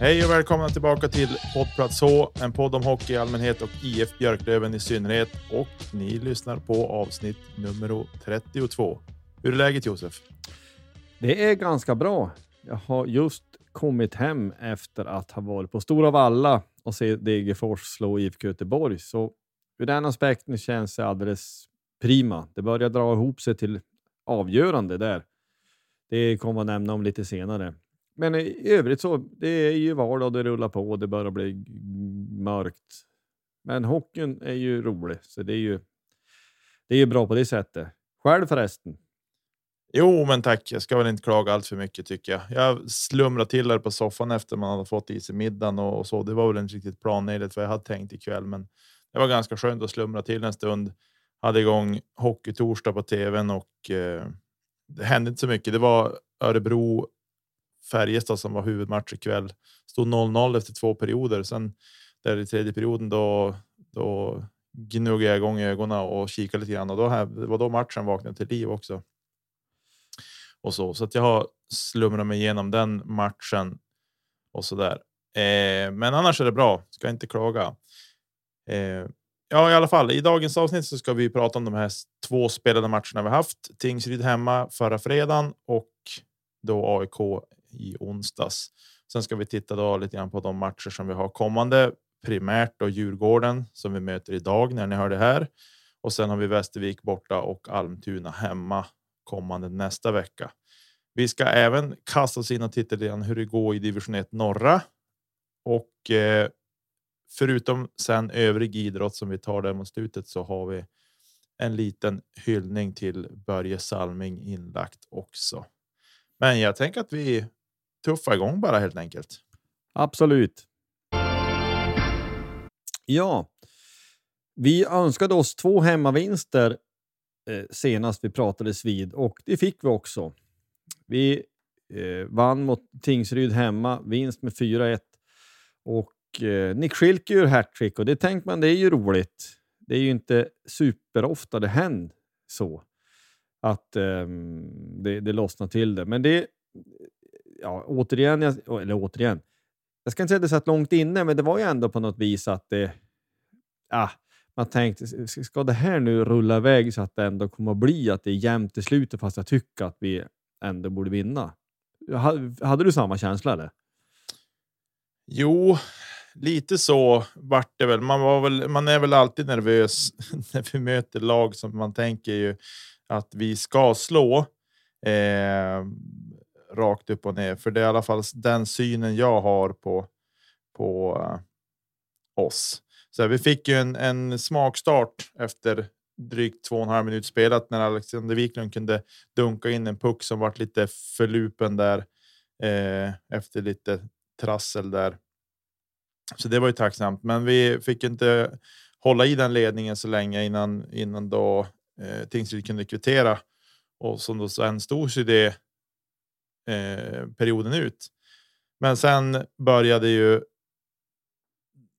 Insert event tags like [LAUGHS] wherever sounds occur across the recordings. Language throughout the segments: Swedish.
Hej och välkomna tillbaka till Poddplats H, en podd om hockey i allmänhet och IF Björklöven i synnerhet. Och ni lyssnar på avsnitt nummer 32. Hur är läget Josef? Det är ganska bra. Jag har just kommit hem efter att ha varit på Stora Valla och se Degerfors slå IFK Göteborg. Så ur den aspekten känns det alldeles prima. Det börjar dra ihop sig till avgörande där. Det kommer jag nämna om lite senare. Men i övrigt så, det är ju vardag, det rullar på och det börjar bli mörkt. Men hockeyn är ju rolig, så det är ju, det är ju bra på det sättet. Själv förresten? Jo, men tack. Jag ska väl inte klaga allt för mycket tycker jag. Jag slumrade till här på soffan efter man hade fått i sig middagen och, och så. Det var väl inte riktigt planenligt vad jag hade tänkt ikväll, men det var ganska skönt att slumra till en stund. Hade igång hockeytorsdag på tvn och eh, det hände inte så mycket. Det var Örebro Färjestad som var huvudmatch ikväll. Stod 0-0 efter två perioder. Sen där i tredje perioden då, då gnuggade jag igång ögonen och kikade lite grann och då här, det var då matchen vaknade till liv också. Och så, så att jag har slumrat mig igenom den matchen och så där. Eh, men annars är det bra. Ska inte klaga. Eh, ja, i alla fall i dagens avsnitt så ska vi prata om de här två spelade matcherna vi haft. Tingsryd hemma förra fredagen och då AIK i onsdags. Sen ska vi titta då lite grann på de matcher som vi har kommande. Primärt då Djurgården som vi möter idag när ni hör det här. Och sen har vi Västervik borta och Almtuna hemma kommande nästa vecka. Vi ska även kasta oss in och titta lite grann hur det går i division 1 norra. Och eh, förutom sen övrig idrott som vi tar där mot slutet så har vi en liten hyllning till Börje Salming inlagt också. Men jag tänker att vi tuffar igång bara helt enkelt. Absolut. Ja, vi önskade oss två hemmavinster eh, senast vi pratades vid och det fick vi också. Vi eh, vann mot Tingsryd hemma, vinst med 4-1 och eh, Nick Schilke gör hattrick och det tänker man det är ju roligt. Det är ju inte superofta det händer så att ehm, det, det lossnar till det, men det ja, återigen, jag, eller återigen, jag ska inte säga att det satt långt inne, men det var ju ändå på något vis att det... Ah, man tänkte, ska det här nu rulla iväg så att det ändå kommer att bli att det är jämnt i slutet fast jag tycker att vi ändå borde vinna? Hade du samma känsla eller? Jo, lite så vart det väl. Man var väl. Man är väl alltid nervös [LAUGHS] när vi möter lag som man tänker ju att vi ska slå. Eh, rakt upp och ner, för det är i alla fall den synen jag har på på eh, oss. Så här, vi fick ju en, en smakstart efter drygt två och en halv minut spelat när Alexander Wiklund kunde dunka in en puck som vart lite förlupen där eh, efter lite trassel där. Så det var ju tacksamt, men vi fick inte hålla i den ledningen så länge innan innan då eh, Tingsryd kunde kvittera och som då sen stod sig det eh, perioden ut. Men sen började ju.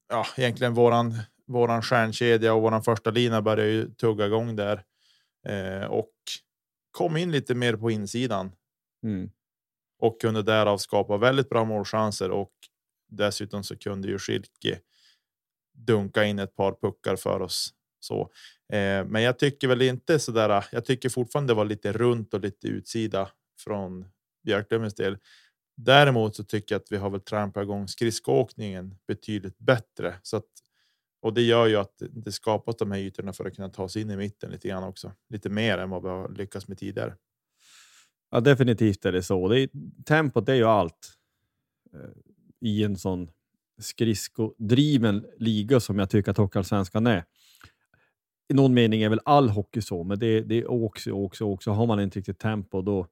Ja, egentligen våran våran stjärnkedja och våran första lina började ju tugga igång där eh, och kom in lite mer på insidan. Mm. Och kunde därav skapa väldigt bra målchanser och dessutom så kunde ju Schilke dunka in ett par puckar för oss. Så, eh, men jag tycker väl inte så där. Jag tycker fortfarande det var lite runt och lite utsida från Björklövens del. Däremot så tycker jag att vi har väl trampat igång skridskoåkningen betydligt bättre så att och det gör ju att det skapas de här ytorna för att kunna ta sig in i mitten lite grann också. Lite mer än vad vi har lyckats med tidigare. Ja, definitivt är det så. Det är, tempot är ju allt eh, i en sån skridskodriven liga som jag tycker att Hockeyallsvenskan är. I någon mening är väl all hockey så, men det, det åks ju också, också. Har man inte riktigt tempo då,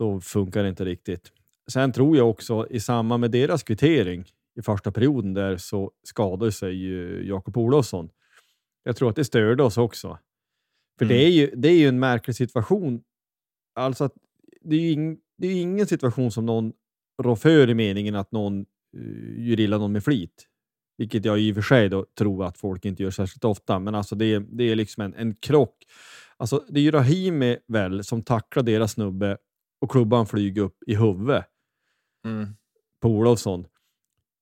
då funkar det inte riktigt. Sen tror jag också i samband med deras kvittering i första perioden där så skadade sig ju Jakob Olofsson. Jag tror att det störde oss också. För Mm. det, är ju, det är ju en märklig situation. Alltså att det är ju ing, det är ingen situation som någon rår för i meningen att någon uh, gör illa någon med flit. Vilket jag i och för sig då tror att folk inte gör särskilt ofta. Men alltså det, är- det är liksom en, en krock. Alltså det är ju Rahimi väl som tacklar deras snubbe och klubban flyger upp i huvudet Mm. på Olofsson.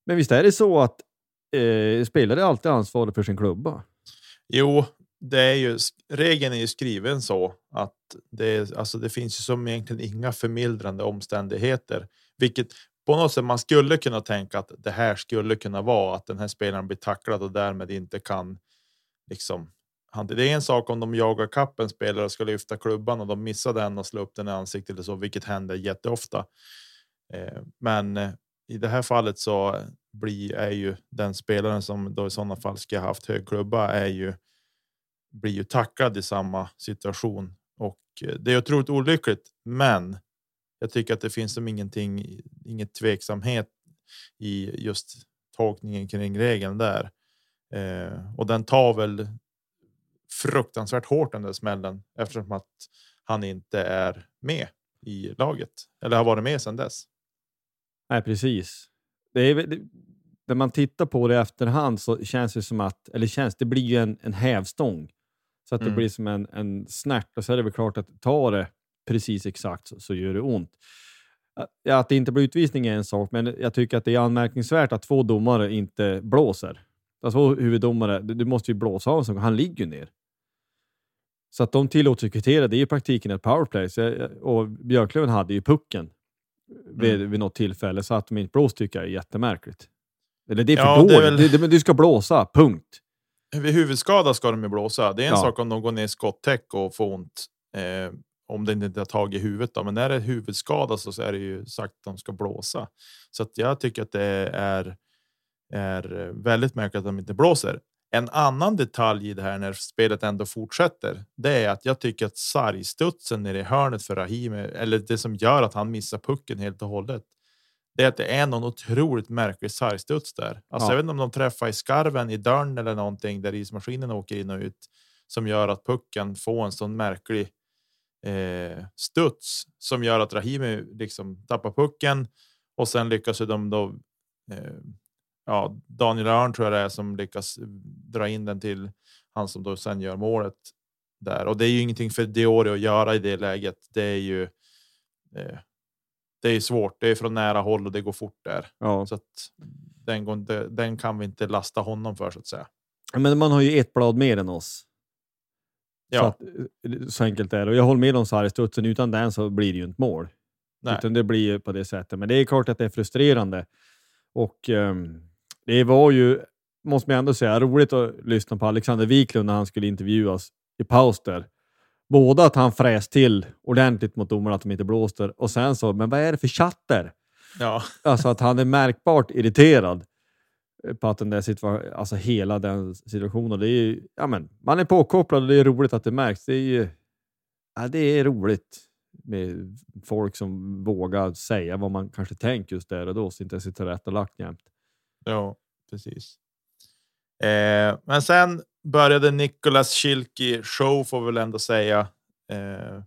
Men visst är det så att eh, spelare är alltid ansvarig för sin klubba? Jo, det är ju regeln är ju skriven så att det alltså. Det finns ju som egentligen inga förmildrande omständigheter, vilket på något sätt man skulle kunna tänka att det här skulle kunna vara att den här spelaren blir tacklad och därmed inte kan liksom. Det är en sak om de jagar kapp en spelare och ska lyfta klubban och de missar den och slår upp den i ansiktet eller så, vilket händer jätteofta. Eh, men eh, i det här fallet så blir är ju den spelaren som då i sådana fall ska ha haft hög klubba är ju blir ju tacklad i samma situation och eh, det är otroligt olyckligt. Men jag tycker att det finns som ingenting, inget tveksamhet i just tolkningen kring regeln där. Eh, och den tar väl fruktansvärt hårt den där smällen eftersom att han inte är med i laget eller har varit med sedan dess. Nej, precis. Det är, det, när man tittar på det i efterhand så känns det som att, eller känns, det blir ju en, en hävstång. Så att det Mm. blir som en, en snärt och så är det väl klart att ta det precis exakt så, så gör det ont. Ja, Att det inte blir utvisning är en sak, men jag tycker att det är anmärkningsvärt att två domare inte blåser. Alltså två huvuddomare, du, du måste ju blåsa av honom, han ligger ju ner. Så att de tillåts ju kvittera, det är i praktiken ett powerplay. Så och Björklöven hade ju pucken vid, Mm. vid något tillfälle, så att de inte blåst tycker jag är jättemärkligt. Eller det är för Ja, dåligt. väl- det- Du ska blåsa, punkt. Vid huvudskada ska de ju blåsa. Det är en Ja. sak om de går ner i skottäck och får ont. Eh, om det inte har tagit i huvudet då. Men när det är huvudskada så är det ju sagt att de ska blåsa. Så att jag tycker att det är, är väldigt märkligt att de inte blåser. En annan detalj i det här när spelet ändå fortsätter. Det är att jag tycker att sargstudsen nere i hörnet för Rahimi eller det som gör att han missar pucken helt och hållet. Det är att det är någon otroligt märklig sargstuds där. Alltså, Ja. Jag vet inte om de träffar i skarven i dörren eller någonting där ismaskinen åker in och ut som gör att pucken får en sån märklig eh, studs som gör att Rahimi liksom tappar pucken och sen lyckas de då. Eh, ja, Daniel Örn tror jag det är som lyckas dra in den till han som då sen gör målet där och det är ju ingenting för Diori att göra i det läget. Det är ju. Eh, det är svårt. Det är från nära håll och det går fort där. Ja. Så att den, går den kan vi inte lasta honom för så att säga. Men man har ju ett blad mer än oss. Så, Ja, att, eh, så enkelt är det. Och jag håller med om sargstudsen, utan den så blir det ju inte mål. nej. Utan det blir ju på det sättet. Men det är klart att det är frustrerande. Och ehm, det var ju, måste man ändå säga, roligt att lyssna på Alexander Wiklund när han skulle intervjuas i paus där. Både att han fräs till ordentligt mot domarna att de inte blåste och sen så, men vad är det för chatter? Ja, [LAUGHS] Alltså att han är märkbart irriterad på att den där situationen, alltså hela den situationen. Det är ju, ja men, man är påkopplad och det är roligt att det märks. Det är ju, ja, det är roligt med folk som vågar säga vad man kanske tänker just där och då, så inte sitter rätt och lagt jämt ja, precis. Eh, men sen började Nicolas Schilki show får vi väl ändå säga. Eh,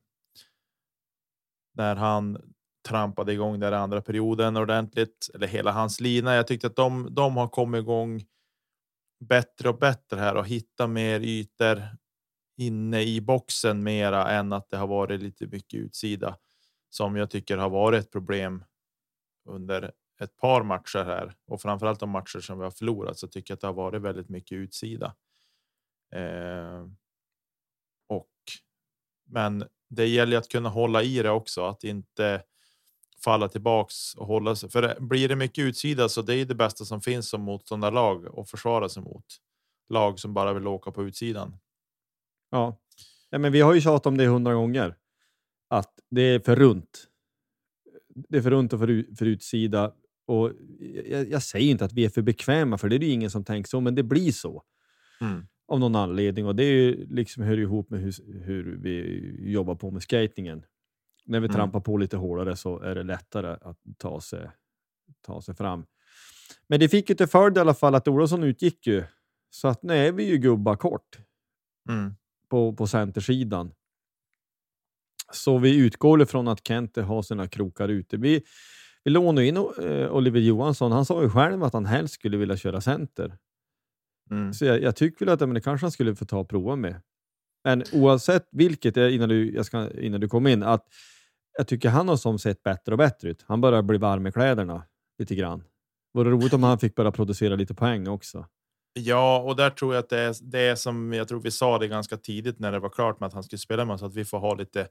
när han trampade igång där andra perioden ordentligt, eller hela hans lina. Jag tyckte att de, de har kommit igång bättre och bättre här och hitta mer ytor inne i boxen mera än att det har varit lite mycket utsida som jag tycker har varit ett problem under ett par matcher här och framförallt de matcher som vi har förlorat så tycker jag att det har varit väldigt mycket utsida. Eh, och men det gäller att kunna hålla i det också, att inte falla tillbaks och hålla sig. För blir det mycket utsida så det är det bästa som finns som motståndarlag och försvara sig mot lag som bara vill åka på utsidan. Ja, ja men vi har ju tjatat om det hundra gånger att det är för runt. Det är för runt och för, för utsida och jag, jag, säger inte att vi är för bekväma, för det är det ingen som tänker så, men det blir så. Mm. Av någon anledning och det är ju liksom hör ihop med hur, hur vi jobbar på med skatingen. När vi mm. trampar på lite hårdare så är det lättare att ta sig, ta sig fram. Men det fick ju till följd i alla fall att Olofsson utgick ju. Så att nu är vi ju gubbar kort mm. på, på centersidan. Så vi utgår ifrån att Kente har sina krokar ute. Vi, vi lånade in uh, Oliver Johansson. Han sa ju själv att han helst skulle vilja köra center. Mm. Så jag, jag, tycker väl att men det kanske han skulle få ta och prova med. Men oavsett vilket, eh, innan du, jag ska, innan du kom in, att jag tycker han har som sett bättre och bättre ut. Han börjar bli varm i kläderna lite grann. Vore roligt om han fick börja producera lite poäng också. Ja, och där tror jag att det är, det som jag tror vi sa det ganska tidigt när det var klart med att han skulle spela med oss, att vi får ha lite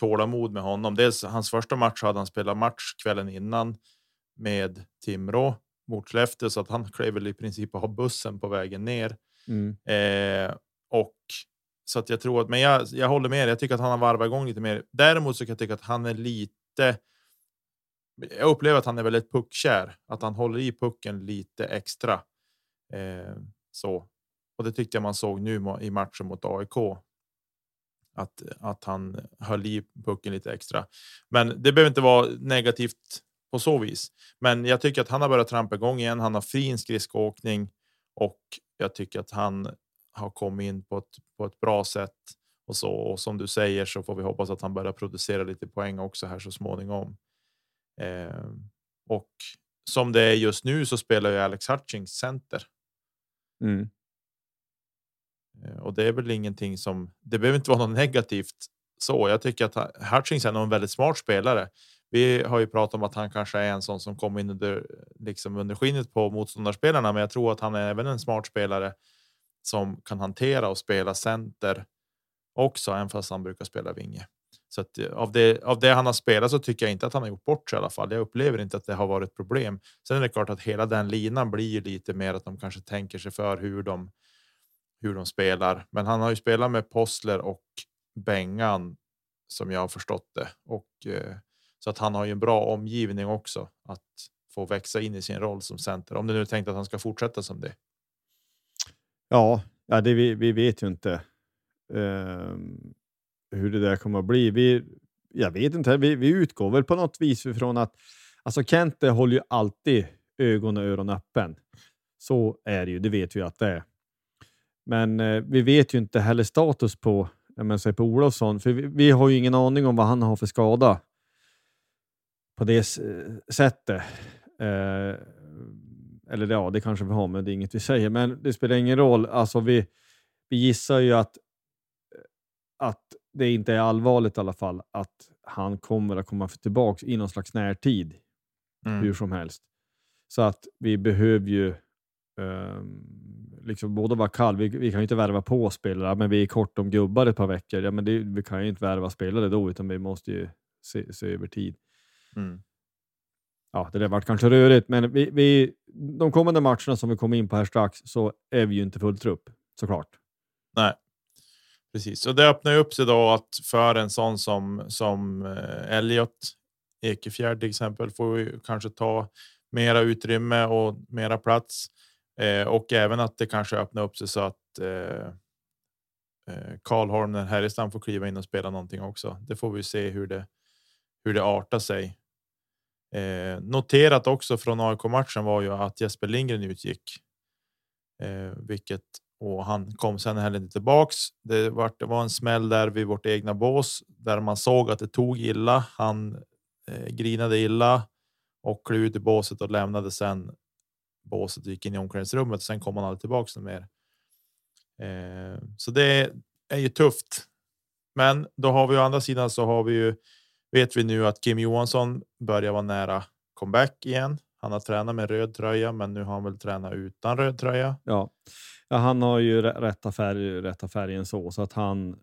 tålamod med honom. Dels hans första match hade han spelat match kvällen innan med Timrå mot Skellefteå så att han klev väl i princip av bussen på vägen ner. Mm. Eh, och så att jag tror att, men jag, jag håller med. Jag tycker att han har varvat igång lite mer. Däremot så kan jag tycka att han är lite. Jag upplever att han är väldigt puckkär, att han håller i pucken lite extra. Eh, så och det tyckte jag man såg nu i matchen mot AIK. Att, att han höll i pucken lite extra. Men det behöver inte vara negativt på så vis. Men jag tycker att han har börjat trampa igång igen. Han har fin skridskoåkning och jag tycker att han har kommit in på ett, på ett bra sätt. Och så och som du säger så får vi hoppas att han börjar producera lite poäng också här så småningom. Eh, och som det är just nu så spelar ju Alex Hutchings center. Mm. Eh, och det är väl ingenting som det behöver inte vara något negativt så. Jag tycker att Hutchings är en väldigt smart spelare. Vi har ju pratat om att han kanske är en sån som kommer in under liksom under skinnet på motståndarspelarna, men jag tror att han är även en smart spelare som kan hantera och spela center också, även fast han brukar spela vinge. Så att eh, av det av det han har spelat så tycker jag inte att han har gjort bort sig i alla fall. Jag upplever inte att det har varit problem. Sen är det klart att hela den linan blir lite mer att de kanske tänker sig för hur de hur de spelar. Men han har ju spelat med Postler och Bengan som jag har förstått det och eh, så att han har ju en bra omgivning också att få växa in i sin roll som center. Om det nu tänkt att han ska fortsätta som det. Ja, ja det, vi, vi vet ju inte eh, hur det där kommer att bli. Vi, jag vet inte, vi, vi utgår väl på något vis ifrån att alltså Kente håller ju alltid ögon och öron öppen. Så är det ju, det vet vi att det är. Men eh, vi vet ju inte heller status på, jag på Olofsson, för vi, vi, har ju ingen aning om vad han har för skada på det sättet. Eh, eller ja, det kanske vi har, men det är inget vi säger. Men det spelar ingen roll. Alltså, vi, vi gissar ju att, att det inte är allvarligt i alla fall, att han kommer att komma tillbaka i någon slags närtid. Mm. Hur som helst. Så att vi behöver ju um, liksom både vara kall. Vi, vi, kan ju inte värva på spelare, men vi är kort om gubbar ett par veckor. Ja, men det, vi kan ju inte värva spelare då, utan vi måste ju se, se över tid. Mm ja, det där vart kanske rörigt, men vi, vi, de kommande matcherna som vi kommer in på här strax så är vi ju inte full trupp såklart. Nej, precis. Och det öppnar upp sig då att för en sån som som eh, Elliot Ekefjärd till exempel får vi kanske ta mera utrymme och mera plats eh, och även att det kanske öppnar upp sig så att eh, eh Karl Holmner Härjestam får kliva in och spela någonting också. Det får vi se hur det hur det artar sig Eh, noterat också från AIK matchen var ju att Jesper Lindgren utgick, eh, vilket och han kom sen heller inte tillbaks. Det var, det var en smäll där vid vårt egna bås där man såg att det tog illa. Han eh, grinade illa och klev ut i båset och lämnade sen båset och gick in i omklädningsrummet. Sen kom han aldrig tillbaks mer. Eh, så det är ju tufft. Men då har vi å andra sidan så har vi ju vet vi nu att Kim Johansson börjar vara nära comeback igen. Han har tränat med röd tröja, men nu har han väl tränat utan röd tröja. Ja, ja han har ju rätta färg, rätta färgen så, så att han.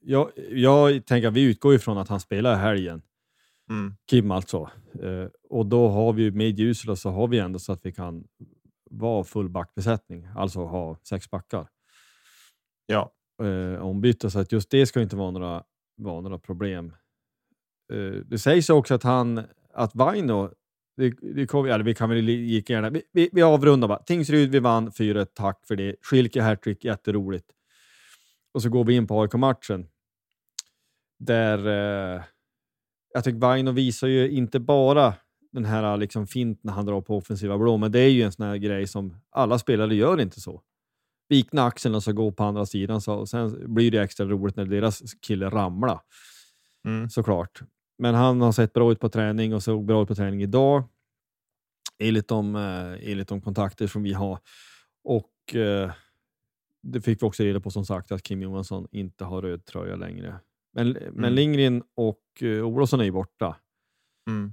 Jag, jag tänker att vi utgår ifrån att han spelar i helgen. Mm. Kim alltså. Eh, och då har vi med Ljusela så har vi ändå så att vi kan vara full backbesättning, alltså ha sex backar. Ja, Eh, ombytta, så att just det ska inte vara några, vara några problem. Eh, det sägs också att han, att Vaino, det, det kom, eller vi kan väl lika gärna, vi, vi, vi avrundar bara. Tingsryd, vi vann 4 tack för det. Schilke hattrick, jätteroligt. Och så går vi in på AIK-matchen. Där eh, jag tycker Vaino visar ju inte bara den här liksom finten han drar på offensiva blå, men det är ju en sån här grej som alla spelare gör inte så. Vikna axeln och så gå på andra sidan, så, och sen blir det extra roligt när deras kille ramlar mm. såklart. Men han har sett bra ut på träning och såg bra ut på träning idag. Enligt de, eh, enligt de kontakter som vi har. Och eh, det fick vi också reda på som sagt att Kim Johansson inte har röd tröja längre. Men, mm. men Lindgren och eh, Olofsson är ju borta. Mm.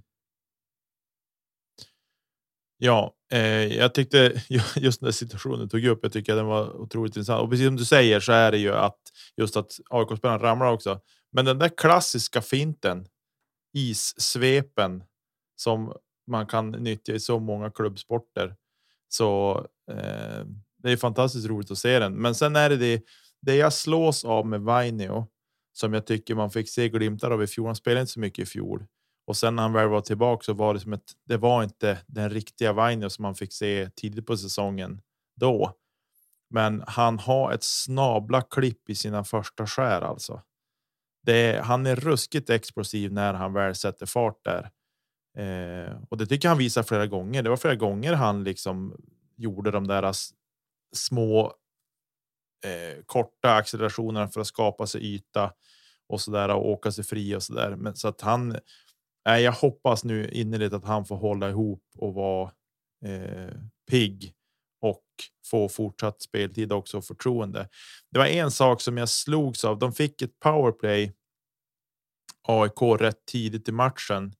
Ja, eh, jag tyckte just den situationen tog upp. Jag tycker den var otroligt intressant och precis som du säger så är det ju att just att AIK-spelaren ramlar också. Men den där klassiska finten, issvepen som man kan nyttja i så många klubbsporter. Så eh, det är fantastiskt roligt att se den. Men sen är det det, det jag slås av med Vainio som jag tycker man fick se glimtar av i fjol. Han spelade inte så mycket i fjol och sen när han väl var tillbaka så var det som ett. Det var inte den riktiga Vainio som man fick se tidigt på säsongen då. Men han har ett snabla klipp i sina första skär alltså. Det är, han är ruskigt explosiv när han väl sätter fart där. Eh, och det tycker han visar flera gånger. Det var flera gånger han liksom gjorde de där små eh, korta accelerationerna för att skapa sig yta och så där och åka sig fri och så där. Men så att han. Eh, jag hoppas nu innerligt att han får hålla ihop och vara eh, pigg och få fortsatt speltid också och förtroende. Det var en sak som jag slogs av. De fick ett powerplay. AIK rätt tidigt i matchen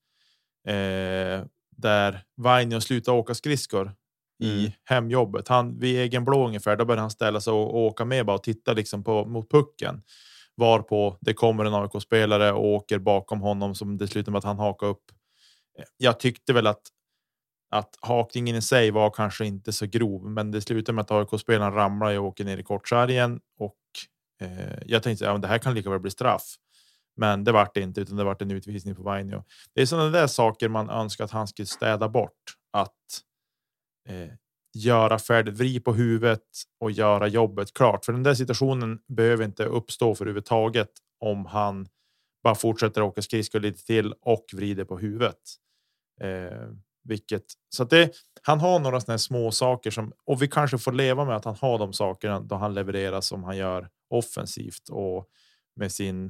eh, där Vainio slutade åka skridskor mm. i hemjobbet. Han vid egen blå ungefär. Då började han ställa sig och, och åka med bara och titta liksom på mot pucken varpå det kommer en AIK spelare och åker bakom honom som det slutar med att han hakar upp. Jag tyckte väl att att hakningen i sig var kanske inte så grov, men det slutar med att AIK-spelaren ramlar och åker ner i kortsargen och eh, jag tänkte att ja, det här kan lika väl bli straff. Men det vart det inte, utan det vart en utvisning på Vainio. Det är sådana där saker man önskar att han skulle städa bort. Att eh, göra färdigt, vri på huvudet och göra jobbet klart. För den där situationen behöver inte uppstå för överhuvudtaget om han bara fortsätter åka skridskor lite till och vrider på huvudet. Eh, vilket så att det han har några sådana små saker som och vi kanske får leva med att han har de sakerna då han levererar som han gör offensivt och med sin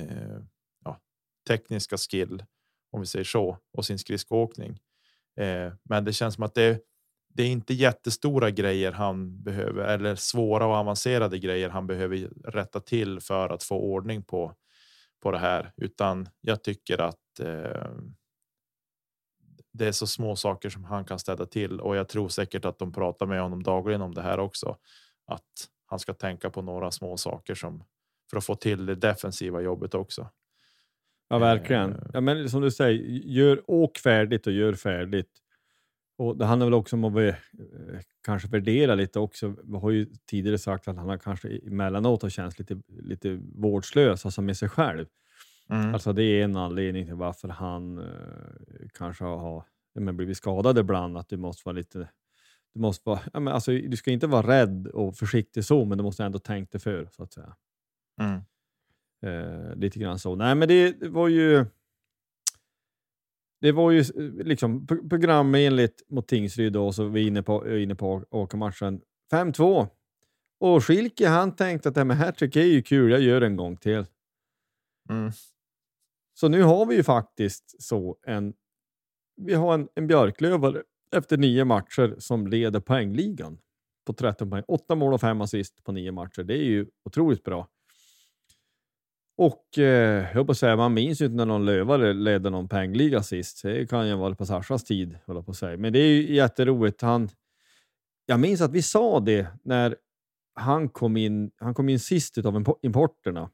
eh, ja, tekniska skill om vi säger så och sin skridskoåkning. Eh, men det känns som att det, det är inte jättestora grejer han behöver eller svåra och avancerade grejer han behöver rätta till för att få ordning på på det här, utan jag tycker att eh, det är så små saker som han kan ställa till och jag tror säkert att de pratar med honom dagligen om det här också. Att han ska tänka på några små saker som för att få till det defensiva jobbet också. Ja, verkligen. Eh. Ja, men som du säger, gör åk färdigt och gör färdigt. Och det handlar väl också om att eh, kanske värdera lite också. Vi har ju tidigare sagt att han har kanske emellanåt har känts lite, lite vårdslös, alltså med sig själv. Mm. Alltså det är en anledning till varför han uh, kanske har men, blivit skadad ibland. Att du måste vara lite... Du, måste vara, ja, men alltså, du ska inte vara rädd och försiktig så, men du måste ändå tänka dig för så att säga. Mm. Uh, lite grann så. Nej, men det, det var ju... Det var ju liksom programenligt mot Tingsryd och så vi inne på, inne på åkermatchen. 5-2 Och Schilke han tänkte att det här med hattrick är ju kul, jag gör en gång till. Mm. Så nu har vi ju faktiskt så en, vi har en, en Björklövare efter nio matcher som leder poängligan på 13 poäng. Åtta mål och fem assist på nio matcher. Det är ju otroligt bra. Och eh, jag på säga, man minns ju inte när någon lövare ledde någon poängliga sist. Det kan ju vara på Sashas tid, hålla på att säga. Men det är ju jätteroligt. Han, jag minns att vi sa det när han kom in, han kom in sist av importerna.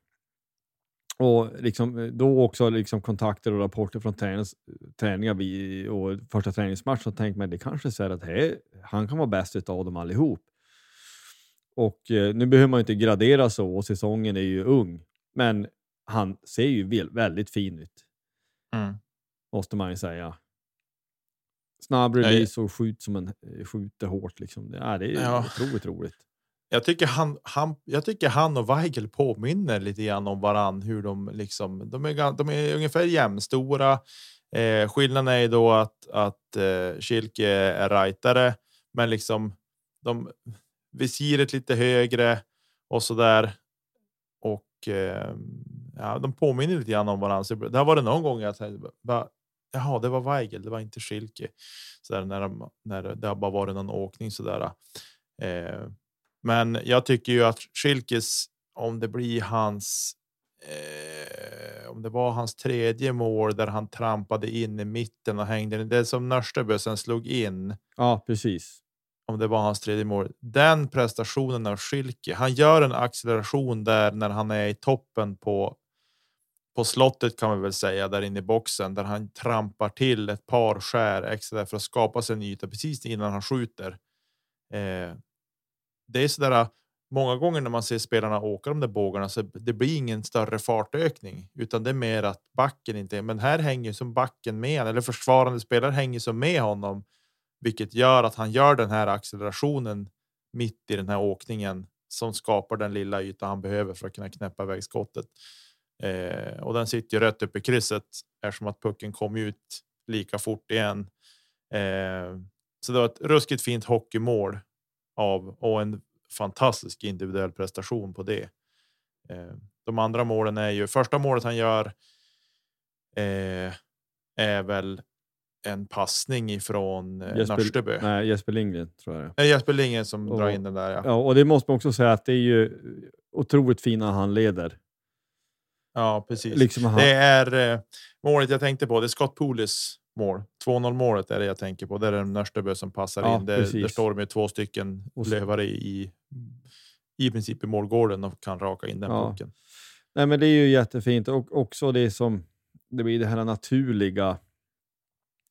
Och liksom, då också liksom kontakter och rapporter från tränings, träningar vi, och första träningsmatchen så tänkte man det kanske så att hey, han kan vara bäst av dem allihop. Och eh, nu behöver man inte gradera så och säsongen är ju ung, men han ser ju väldigt fin ut. Mm. Måste man ju säga. Snabb release och skjut som en, eh, skjuter hårt. Liksom. Det, är, det är ja. otroligt roligt. Jag tycker han, han, jag tycker han och Weigel påminner lite grann om varann. Hur de liksom, de är, de är ungefär jämnstora. Eh, skillnaden är då att att eh, Schilke är rightare, men liksom de visiret lite högre och så där. Och eh, ja, de påminner lite grann om varandra. Så det har varit någon gång jag tänkte bara, jaha, det var Weigel, det var inte Schilke. Så där, när, de, när det har bara varit någon åkning så där. Eh, men jag tycker ju att Schilkes, om det blir hans eh, om det var hans tredje mål där han trampade in i mitten och hängde. Det som Nörstebö sen slog in. Ja, precis. Om det var hans tredje mål. Den prestationen av Schilke. Han gör en acceleration där när han är i toppen på på slottet kan man väl säga där inne i boxen där han trampar till ett par skär extra för att skapa sig en yta precis innan han skjuter. Eh, det är sådär äh, många gånger när man ser spelarna åka de där bågarna så det blir ingen större fartökning utan det är mer att backen inte. Men här hänger som backen med eller försvarande spelare hänger som med honom, vilket gör att han gör den här accelerationen mitt i den här åkningen som skapar den lilla yta han behöver för att kunna knäppa iväg skottet. Eh, och den sitter ju rätt upp i krysset eftersom att pucken kom ut lika fort igen. Eh, så det var ett ruskigt fint hockeymål av och en fantastisk individuell prestation på det. Eh, de andra målen är ju första målet han gör. Eh, är väl en passning ifrån eh, Jesper, Nörsteby. Nej, Jesper Lindgren tror jag det är. Jesper Lindgren som och, drar in den där. Ja. ja, och det måste man också säga att det är ju otroligt fina handleder. Ja, precis. Liksom det är eh, målet jag tänkte på. Det är Scott Poulis mål. 2-0 målet är det jag tänker på. Det är den Nörstebö som passar ja, in. Det, där står de två stycken lövare i, i princip i målgården och kan raka in den ja. pucken. Nej, men det är ju jättefint och också det som det blir det här naturliga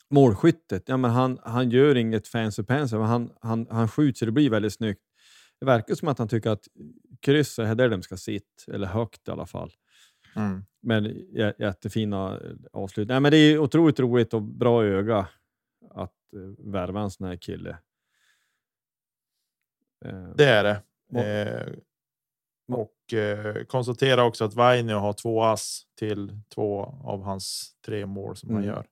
målskyttet. Ja, men han, han gör inget fancy pansy, men han, han, han skjuter så det blir väldigt snyggt. Det verkar som att han tycker att krysset är där de ska sitta, eller högt i alla fall. Mm. Men jättefina avslut. Nej, men det är otroligt roligt och bra öga att uh, värva en sån här kille. Uh, det är det. Och uh, konstatera också att Vainio har två ass till två av hans tre mål som mm. han gör.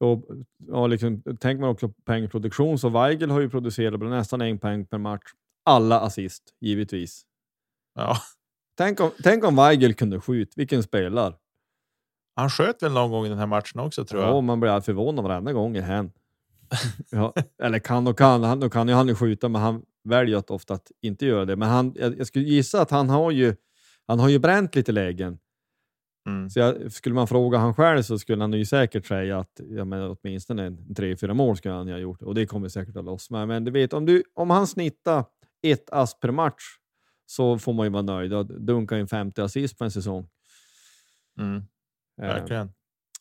Och, ja, liksom, tänker man också på poängproduktion så Weigel har ju producerat nästan en poäng per match. Alla assist, givetvis. Ja. Tänk om, tänk om Weigel kunde skjuta, vilken spelare. Han sköt väl någon gång i den här matchen också tror jag. Ja, man blir förvånad varenda gång i hen. ja, eller kan och kan, han, då kan ju han ju skjuta, men han väljer att ofta att inte göra det. Men han, jag, jag skulle gissa att han har ju, han har ju bränt lite lägen. Mm. Så jag, skulle man fråga han själv så skulle han ju säkert säga att ja, men åtminstone en, tre, fyra mål skulle han ha gjort och det kommer säkert att loss med. Men du vet, om, du, om han snittar ett ass per match så får man ju vara nöjd. och Dunka in 50 assist på en säsong. Mm. Eh, Verkligen.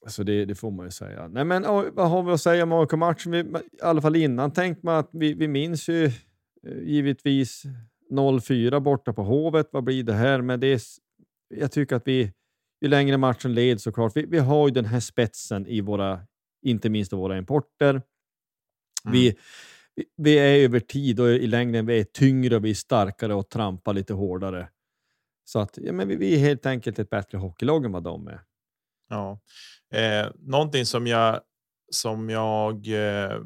Eh, så det, det, får man ju säga. Nej, men vad har vi att säga om AIK-matchen? I alla fall innan tänkte man att vi, vi minns ju eh, givetvis 0-4 borta på Hovet. Vad blir det här? Men det är, jag tycker att vi, ju längre matchen leds såklart, vi, vi har ju den här spetsen i våra, inte minst våra importer. Mm. Vi, vi är över tid och i längden vi är tyngre och vi är starkare och trampar lite hårdare. Så att ja, men vi, vi är helt enkelt ett bättre hockeylag än vad de är. Ja, eh, någonting som jag som jag eh,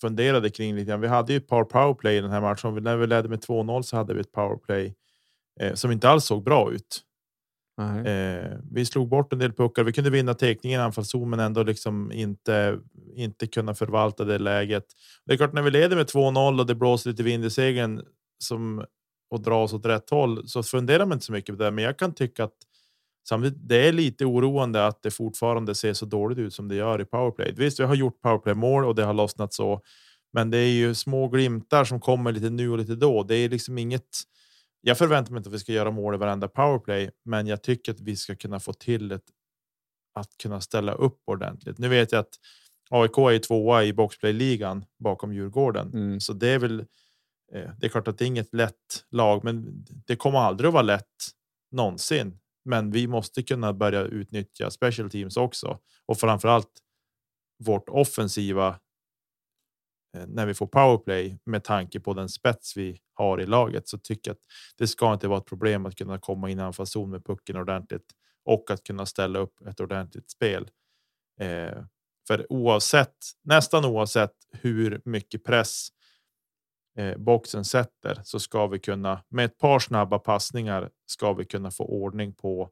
funderade kring lite grann. Vi hade ju ett par powerplay i den här matchen. När vi ledde med 2-0 så hade vi ett powerplay eh, som inte alls såg bra ut. Eh, vi slog bort en del puckar. Vi kunde vinna teckningen i anfallszon, men ändå liksom inte inte kunna förvalta det läget. Det är klart, när vi leder med 2-0 och det blåser lite vind i segern som och dras åt rätt håll så funderar man inte så mycket på det. Men jag kan tycka att samtidigt, det är lite oroande att det fortfarande ser så dåligt ut som det gör i powerplay. Visst, vi har gjort powerplay mål och det har lossnat så, men det är ju små glimtar som kommer lite nu och lite då. Det är liksom inget. Jag förväntar mig inte att vi ska göra mål i varenda powerplay, men jag tycker att vi ska kunna få till ett att kunna ställa upp ordentligt. Nu vet jag att AIK är tvåa i boxplay-ligan bakom Djurgården, mm. så det är väl. Eh, det är klart att det är inget lätt lag, men det kommer aldrig att vara lätt någonsin. Men vi måste kunna börja utnyttja special teams också och framförallt vårt offensiva. Eh, när vi får powerplay med tanke på den spets vi har i laget så tycker jag att det ska inte vara ett problem att kunna komma in i anfallszon med pucken ordentligt och att kunna ställa upp ett ordentligt spel. Eh, för oavsett, nästan oavsett hur mycket press eh, boxen sätter så ska vi kunna med ett par snabba passningar ska vi kunna få ordning på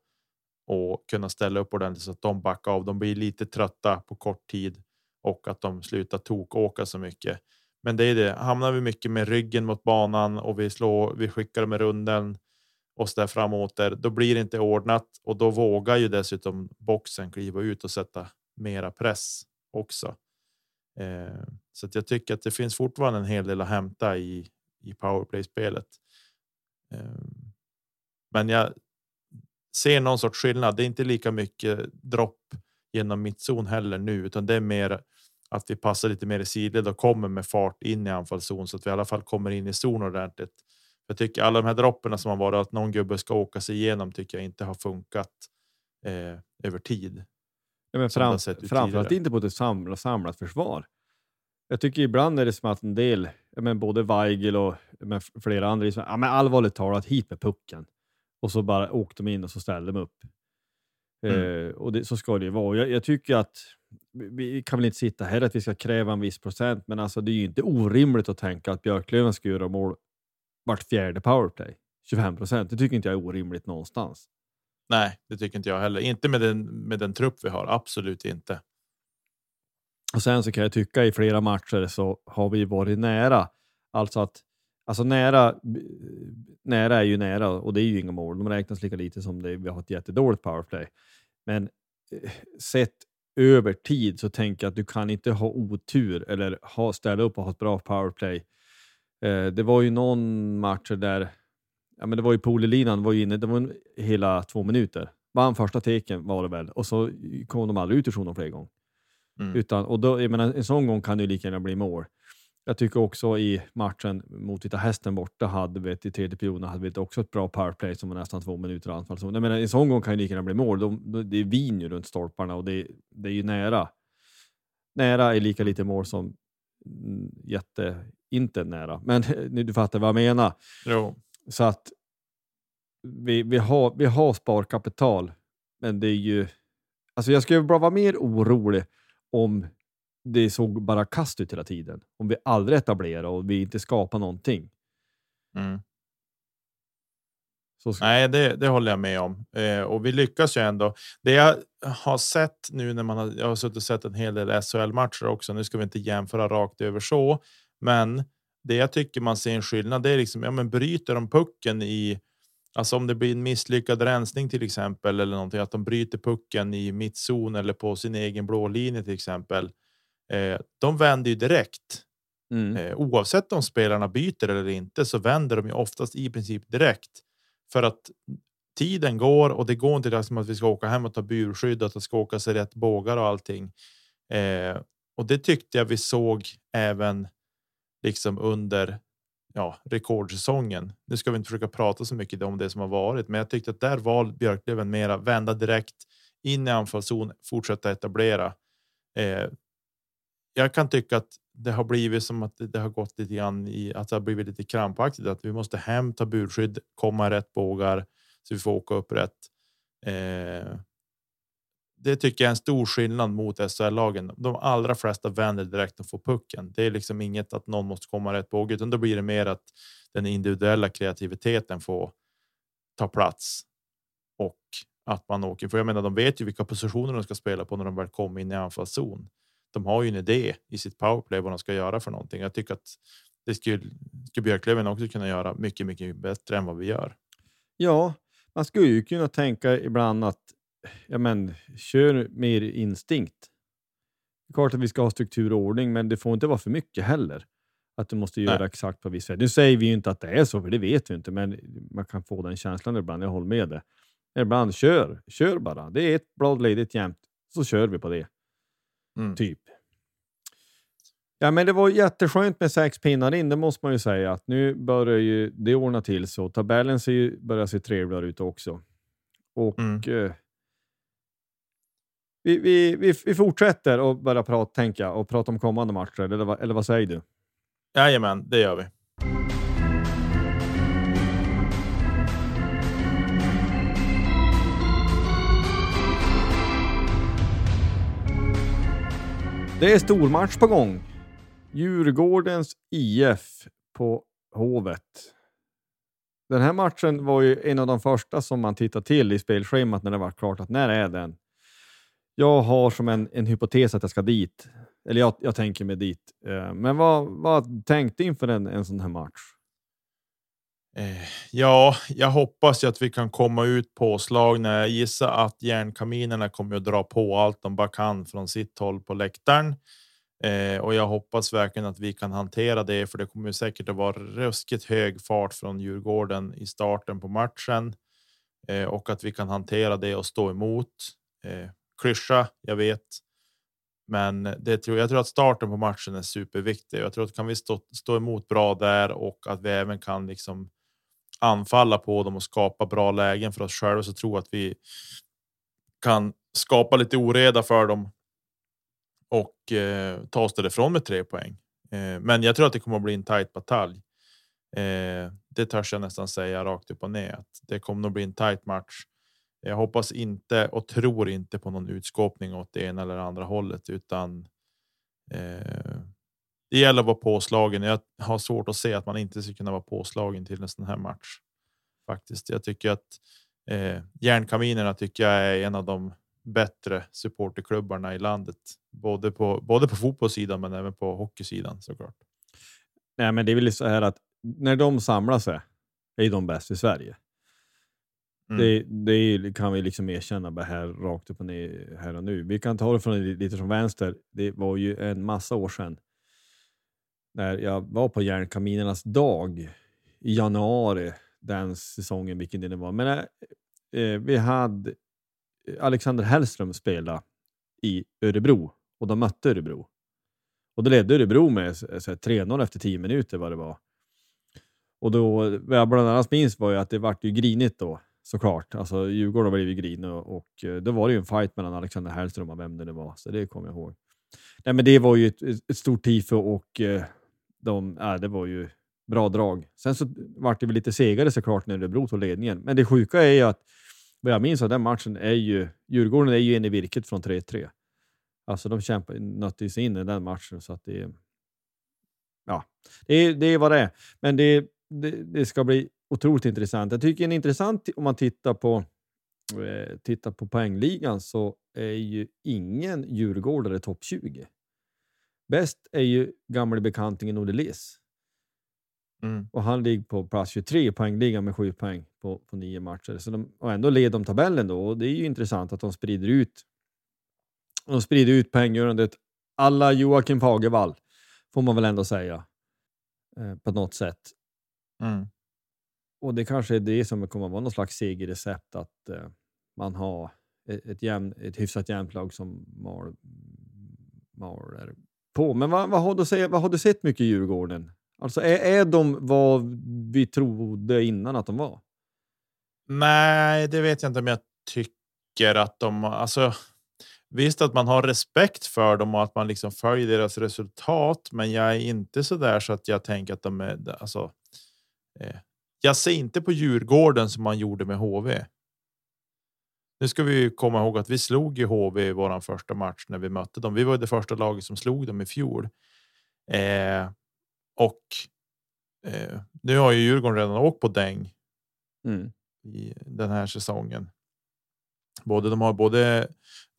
och kunna ställa upp ordentligt så att de backar av. De blir lite trötta på kort tid och att de slutar tokåka så mycket. Men det är det. Hamnar vi mycket med ryggen mot banan och vi slår, vi skickar med runden och så där framåt där, då blir det inte ordnat och då vågar ju dessutom boxen kliva ut och sätta mera press också. Eh, så att jag tycker att det finns fortfarande en hel del att hämta i i powerplay spelet. Eh, men jag ser någon sorts skillnad. Det är inte lika mycket dropp genom mittzon heller nu, utan det är mer att vi passar lite mer i sidled och kommer med fart in i anfallszon så att vi i alla fall kommer in i zon ordentligt. Jag tycker alla de här dropperna som har varit att någon gubbe ska åka sig igenom tycker jag inte har funkat eh, över tid. Ja, men fram, framförallt inte på ett samlat, samlat försvar. Jag tycker ibland är det som att en del, men både Weigel och men flera andra, liksom, ja, men allvarligt talat, hit med pucken. Och så bara åkte de in och så ställde de upp. Mm. Eh, och det, så ska det ju vara. Jag, jag, tycker att vi kan väl inte sitta här att vi ska kräva en viss procent, men alltså det är ju inte orimligt att tänka att Björklöven ska göra mål vart fjärde powerplay. 25 procent, det tycker inte jag är orimligt någonstans. Nej, det tycker inte jag heller. Inte med den, med den trupp vi har. Absolut inte. Och sen så kan jag tycka i flera matcher så har vi varit nära. Alltså att alltså nära. Nära är ju nära och det är ju inga mål. De räknas lika lite som det. Vi har ett jättedåligt powerplay, men eh, sett över tid så tänker jag att du kan inte ha otur eller ha ställa upp och ha ett bra powerplay. Eh, det var ju någon match där ja, men det var ju Polelinan var ju inne, det var hela två minuter. Vann första teken var det väl och så kom de aldrig ut ur zonen fler gånger. Mm. Utan, och då, jag menar, en sån gång kan det ju lika gärna bli mål. Jag tycker också i matchen mot Vita Hästen borta hade vi ett, i tredje perioden hade vi också ett bra powerplay som var nästan två minuter anfall. Jag menar, en sån gång kan ju lika gärna bli mål. De, de, det är vin ju runt stolparna och det, det är ju nära. Nära är lika lite mål som mm, jätte inte nära. Men [LAUGHS] du fattar vad jag menar. Jo. Så att vi, vi, har, vi har sparkapital, men det är ju... Alltså jag skulle bara vara mer orolig om det såg bara kast ut hela tiden. Om vi aldrig etablerar och vi inte skapar någonting. Mm. Nej, det, det håller jag med om. Eh, och vi lyckas ju ändå. Det jag har sett nu när man har, jag har suttit och sett en hel del SHL matcher också. Nu ska vi inte jämföra rakt över så, men det jag tycker man ser en skillnad. Det är liksom, ja, men bryter de pucken i Alltså om det blir en misslyckad rensning till exempel eller någonting, att de bryter pucken i mittzon eller på sin egen blå linje till exempel. Eh, de vänder ju direkt. Mm. Eh, oavsett om spelarna byter eller inte så vänder de ju oftast i princip direkt för att tiden går och det går inte liksom att vi ska åka hem och ta burskydd och att det ska åka sig rätt bågar och allting. Eh, och det tyckte jag vi såg även liksom under ja, rekordsäsongen. Nu ska vi inte försöka prata så mycket om det som har varit, men jag tyckte att där var Björklöven mera vända direkt in i anfallszon, fortsätta etablera. Eh, jag kan tycka att det har blivit som att det har gått lite grann i att det har blivit lite krampaktigt, att vi måste hem, ta burskydd, komma rätt bågar så vi får åka upp rätt. Eh, det tycker jag är en stor skillnad mot SHL-lagen. De allra flesta vänder direkt och får pucken. Det är liksom inget att någon måste komma rätt på utan då blir det mer att den individuella kreativiteten får ta plats och att man åker. För jag menar, de vet ju vilka positioner de ska spela på när de väl kommer in i anfallszon. De har ju en idé i sitt powerplay vad de ska göra för någonting. Jag tycker att det skulle, skulle Björklöven också kunna göra mycket, mycket bättre än vad vi gör. Ja, man skulle ju kunna tänka ibland att ja, men, kör mer instinkt. Det är klart att vi ska ha struktur och ordning, men det får inte vara för mycket heller. Att du måste göra Nej. exakt på visst sätt. Nu säger vi ju inte att det är så, för det vet vi inte, men man kan få den känslan ibland. Jag håller med dig. Ibland kör, kör bara. Det är ett blad ledigt jämt, så kör vi på det. Mm. Typ. Ja, men det var jätteskönt med sex pinnar in, det måste man ju säga. Att nu börjar ju det ordna till så. Tabellen ser ju, börjar se trevligare ut också. Och Mm. eh, vi, vi, vi, vi fortsätter och börja prata, tänka och prata om kommande matcher, eller, vad- eller vad säger du? Jajamän, det gör vi. Det är stormatch på gång. Djurgårdens IF på Hovet. Den här matchen var ju en av de första som man tittade till i spelschemat när det var klart att när är den? Jag har som en, en hypotes att jag ska dit. Eller jag, jag tänker mig dit. Eh, men vad, vad tänkte inför en, en sån här match? Eh, ja, jag hoppas ju att vi kan komma ut påslagna. Jag gissar att järnkaminerna kommer att dra på allt de bara kan från sitt håll på läktaren. Eh, och jag hoppas verkligen att vi kan hantera det, för det kommer ju säkert att vara ruskigt hög fart från Djurgården i starten på matchen eh, och att vi kan hantera det och stå emot. Eh, klyscha, jag vet, men det tror jag tror att starten på matchen är superviktig. Jag tror att kan vi stå, stå emot bra där och att vi även kan liksom anfalla på dem och skapa bra lägen för oss själva så tror jag att vi kan skapa lite oreda för dem och eh, ta oss därifrån med tre poäng. Eh, men jag tror att det kommer att bli en tajt batalj. Eh, det törs jag nästan säga rakt upp och ner att det kommer att bli en tajt match. Jag hoppas inte och tror inte på någon utskåpning åt det ena eller andra hållet, utan eh, det gäller att vara påslagen. Jag har svårt att se att man inte ska kunna vara påslagen till en sån här match. Faktiskt. Jag tycker att eh, järnkaminerna tycker jag är en av de bättre supporterklubbarna i landet, både på både på fotbollssidan, men även på hockeysidan såklart. Nej, men det är väl så här att när de samlar sig är de bäst i Sverige. Mm. Det, det kan vi liksom erkänna bara här rakt upp och ner här och nu. Vi kan ta det från lite från vänster. Det var ju en massa år sedan när jag var på Järnkaminernas dag i januari den säsongen, vilken det nu var. Men eh, eh vi hade eh, Alexander Hellström spela i Örebro och de mötte Örebro. Och då ledde Örebro med eh, 3-0 efter 10 minuter vad det var. Och då, vad jag bland annat minns var ju att det vart ju grinigt då såklart. Alltså Djurgården blev ju grinig och, och då var det ju en fight mellan Alexander Hellström och vem det nu var. Så det kommer jag ihåg. Nej, men det var ju ett, ett stort tifo och eh, de, äh, det var ju bra drag. Sen så vart det väl lite segare såklart när Örebro tog ledningen. Men det sjuka är ju att vad jag minns av den matchen är ju Djurgården är ju en i virket från 3-3. Alltså de kämpade, nötte sig in i den matchen så att det Ja, det är, det är vad det är. Men det, det, det ska bli otroligt intressant. Jag tycker det är intressant om man tittar på eh, tittar på poängligan så är ju ingen djurgårdare topp 20. Bäst är ju gamle bekantingen Olle Liss. Mm. Och han ligger på plats 23 i poängligan med 7 poäng på, på nio matcher. Så de, och ändå leder de tabellen då. Och det är ju intressant att de sprider ut de sprider ut poänggörandet alla Joakim Fagervall, får man väl ändå säga. Eh, på något sätt. Mm. Och det kanske är det som kommer att vara någon slags segerrecept, att eh, man har ett, jämn, ett hyfsat jämnt lag som mal, maler på. Men vad, vad, har du sett, vad har du sett mycket i Djurgården? Alltså är, är de vad vi trodde innan att de var? Nej, det vet jag inte om jag tycker att de alltså. Visst att man har respekt för dem och att man liksom följer deras resultat, men jag är inte så där så att jag tänker att de är alltså. Eh, jag ser inte på Djurgården som man gjorde med HV. Nu ska vi komma ihåg att vi slog ju HV i våran första match när vi mötte dem. Vi var det första laget som slog dem i fjol. Eh, och eh, nu har ju Djurgården redan åkt på däng Mm. i den här säsongen. Både de har både,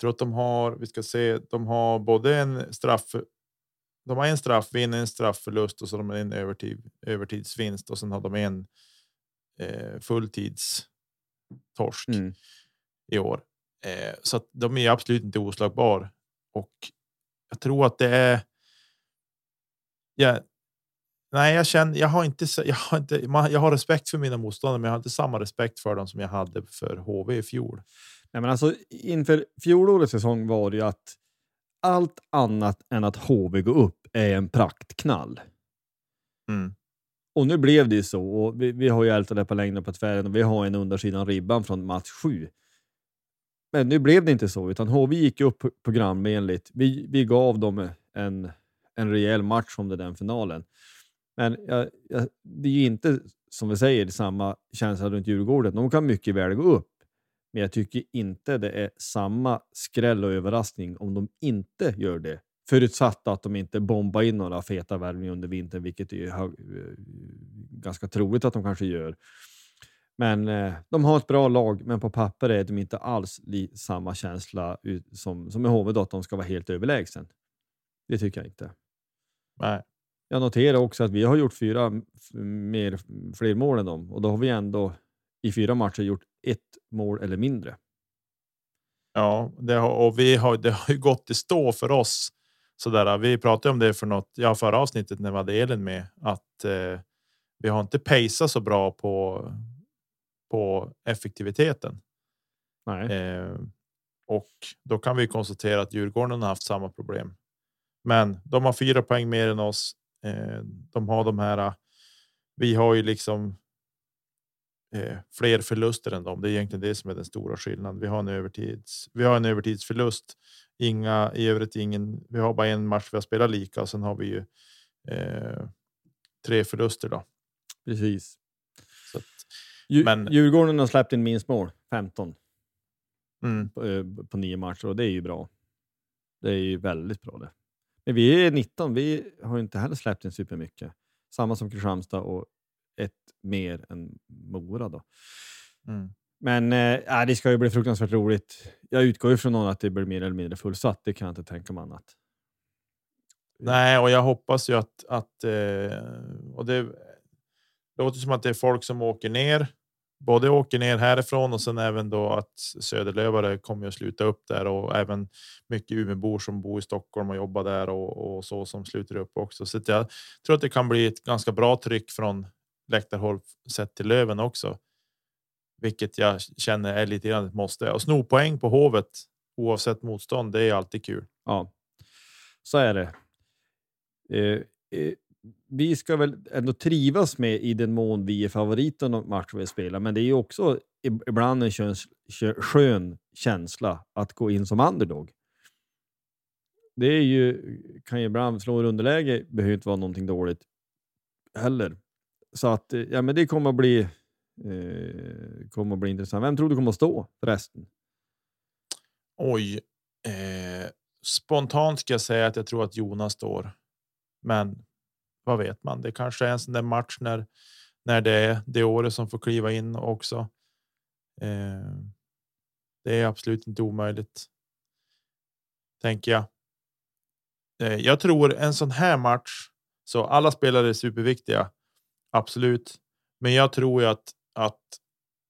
tror att de har, vi ska se, de har både en straff. De har en straffvinn, en straffförlust och så har de en övertid, övertidsvinst och sen har de en eh, fulltids torsk Mm. I år. Eh, så de är absolut inte oslagbar och jag tror att det är. Ja, nej, jag känner. Jag har inte. Jag har inte. Jag har respekt för mina motståndare, men jag har inte samma respekt för dem som jag hade för HV i fjol. Nej, men alltså, inför fjolårets säsong var det ju att allt annat än att HV går upp är en praktknall. Mm. Och nu blev det ju så. Och vi, vi har ju ältat det på längden på tvären och vi har en undersidan ribban från match 7. Men nu blev det inte så, utan HV gick upp programenligt. Vi, vi gav dem en, en rejäl match om det den finalen. Men jag, jag, det är ju inte, som vi säger, samma känsla runt Djurgården. De kan mycket väl gå upp. Men jag tycker inte det är samma skräll och överraskning om de inte gör det. Förutsatt att de inte bombar in några feta värvningar under vintern, vilket är hög, ganska troligt att de kanske gör. Men eh, de har ett bra lag, men på papper är de inte alls samma känsla som, som i HV, att de ska vara helt överlägsen. Det tycker jag inte. Nej, Jag noterar också att vi har gjort fyra mer, fler mål än dem och då har vi ändå i fyra matcher gjort ett mål eller mindre. ja, det har, och vi har. Det har ju gått i stå för oss. Så där, vi pratade om det för något. Ja, förra avsnittet när vi hade Elin med att eh, vi har inte pejsat så bra på. På effektiviteten. Eh, och då kan vi konstatera att Djurgården har haft samma problem. Men de har fyra poäng mer än oss. Eh, de har de här. Vi har ju liksom. Eh, fler förluster än dem. Det är egentligen det som är den stora skillnaden. Vi har en övertids. Vi har en övertidsförlust. Inga i övrigt ingen. Vi har bara en match vi har spelat lika och sen har vi ju. Eh, tre förluster då. Precis. Men- Djurgården har släppt in minst mål, 15 mm, på, eh, på nio matcher och det är ju bra. Det är ju väldigt bra det. Men vi är 19, vi har inte heller släppt in supermycket. Samma som Kristianstad och ett mer än Mora då. mm. Men eh, äh, det ska ju bli fruktansvärt roligt. Jag utgår ifrån att det blir mer eller mindre fullsatt. Det kan jag inte tänka mig annat. Nej, och jag hoppas ju att att eh, och det låter som att det är folk som åker ner. Både åker ner härifrån och sen även då att Söderlövare kommer att sluta upp där och även mycket Umeåbor som bor i Stockholm och jobbar där och, och så som sluter upp också. Så jag tror att det kan bli ett ganska bra tryck från läktarhåll sett till Löven också. Vilket jag känner är lite grann ett måste. Och sno poäng på Hovet oavsett motstånd. Det är alltid kul. Ja, så är det. Eh, eh, vi ska väl ändå trivas med i den mån vi är favoriten av matcher vi spelar, men det är ju också ibland en köns, kö, skön känsla att gå in som underdog. Det är ju, kan ju ibland slå i underläge, behöver inte vara någonting dåligt heller. Så att eh, ja, men det kommer att bli, eh, kommer att bli intressant. Vem tror du kommer att stå förresten? Oj, eh, spontant ska jag säga att jag tror att Jonas står. Men vad vet man? Det kanske är en sån där match när när det är det året som får kliva in också. Eh, det är absolut inte omöjligt. Tänker jag. Eh, jag tror en sån här match så alla spelare är superviktiga. Absolut, men jag tror ju att att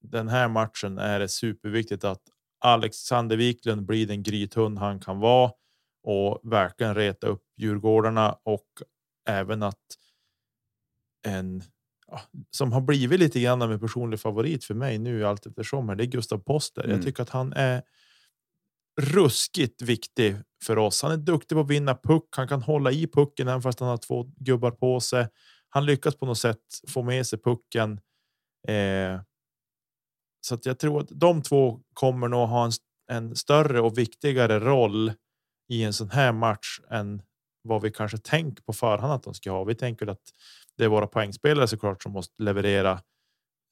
den här matchen är det superviktigt att Alexander Wiklund blir den grythund han kan vara och verkligen reta upp Djurgårdarna och även att en ja, som har blivit lite grann av en personlig favorit för mig nu allt eftersom här. Det är Gustav Poster. Mm. Jag tycker att han är ruskigt viktig för oss. Han är duktig på att vinna puck. Han kan hålla i pucken även fast han har två gubbar på sig. Han lyckas på något sätt få med sig pucken. Eh, så att jag tror att de två kommer nog ha en, en större och viktigare roll i en sån här match än vad vi kanske tänker på förhand att de ska ha. Vi tänker att det är våra poängspelare såklart som måste leverera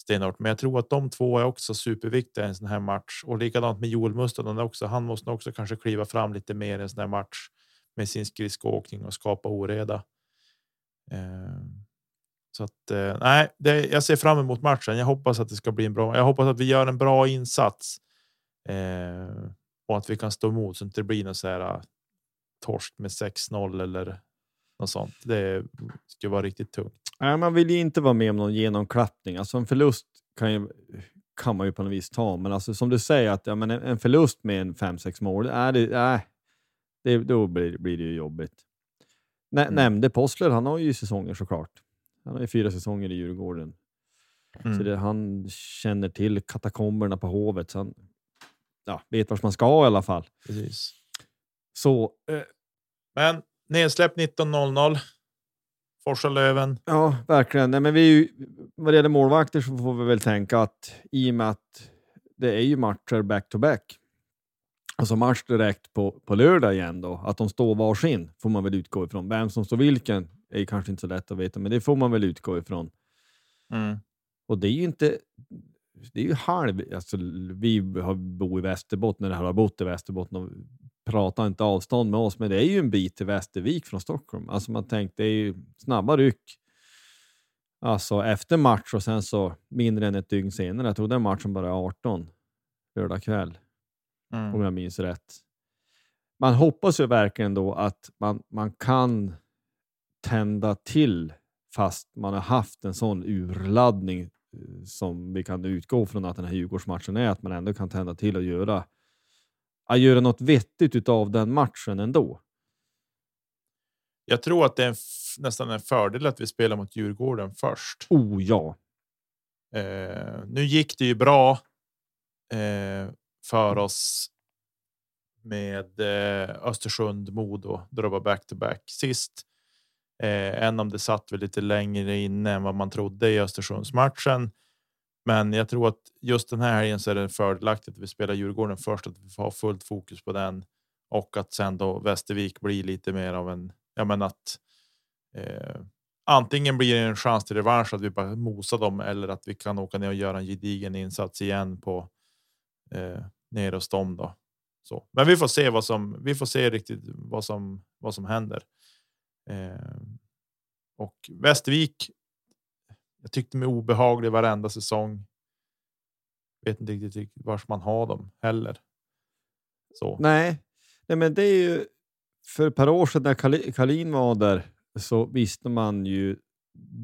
stenhårt. Men jag tror att de två är också superviktiga i en sån här match och likadant med Joel Mustonen också. Han måste också kanske kliva fram lite mer i en sån här match med sin skridskoåkning och skapa oreda. Eh, så att eh, nej, det, jag ser fram emot matchen. Jag hoppas att det ska bli en bra. Jag hoppas att vi gör en bra insats eh, och att vi kan stå emot så att det inte blir något. så här torsk med 6-0 eller något sånt. Det skulle vara riktigt tungt. Nej, man vill ju inte vara med om någon genomklappning. Alltså en förlust kan, ju, kan man ju på något vis ta, men alltså som du säger att ja, men en förlust med en 5-6 mål, är det, äh, det, då blir, blir det ju jobbigt. Nä, mm. Nämnde Possler, han har ju säsonger såklart. Han har ju fyra säsonger i Djurgården. Mm. Så det, han känner till katakomberna på Hovet, så han ja, vet vart man ska i alla fall. Precis. Så, eh, Men nedsläpp 19.00. Forsa Löven. Ja, verkligen. Nej, men vi ju, vad det gäller målvakter så får vi väl tänka att i och med att det är ju matcher back to back, alltså match direkt på, på lördag igen då, att de står varsin får man väl utgå ifrån. Vem som står vilken är kanske inte så lätt att veta, men det får man väl utgå ifrån. Mm. Och det är ju inte, det är ju halv, alltså vi har bor i Västerbotten, eller har bott i Västerbotten och pratar inte avstånd med oss, men det är ju en bit till Västervik från Stockholm. Alltså man tänkte, det är ju snabba ryck. Alltså efter match och sen så mindre än ett dygn senare. Jag tror den matchen bara är 18 lördag kväll. Mm. Om jag minns rätt. Man hoppas ju verkligen då att man, man kan tända till fast man har haft en sån urladdning eh, som vi kan utgå från att den här Djurgårdsmatchen är, att man ändå kan tända till och göra att göra något vettigt av den matchen ändå. Jag tror att det är en nästan en fördel att vi spelar mot Djurgården först. Oh ja. Eh, nu gick det ju bra eh, för oss med eh, Östersund, Modo, det var back to back sist. Eh, än om det satt väl lite längre inne än vad man trodde i Östersundsmatchen. Men jag tror att just den här helgen så är det fördelaktigt att vi spelar Djurgården först, att vi får ha fullt fokus på den och att sen då Västervik blir lite mer av en, ja men att eh, antingen blir det en chans till revansch att vi bara mosar dem eller att vi kan åka ner och göra en gedigen insats igen på eh, nere hos dem då. Så, men vi får se vad som vi får se riktigt vad som vad som händer. Eh, och Västervik jag tyckte mig obehaglig varenda säsong. Vet inte riktigt vars man har dem heller. Så. Nej, nej, men det är ju för ett par år sedan när Kalin var där så visste man ju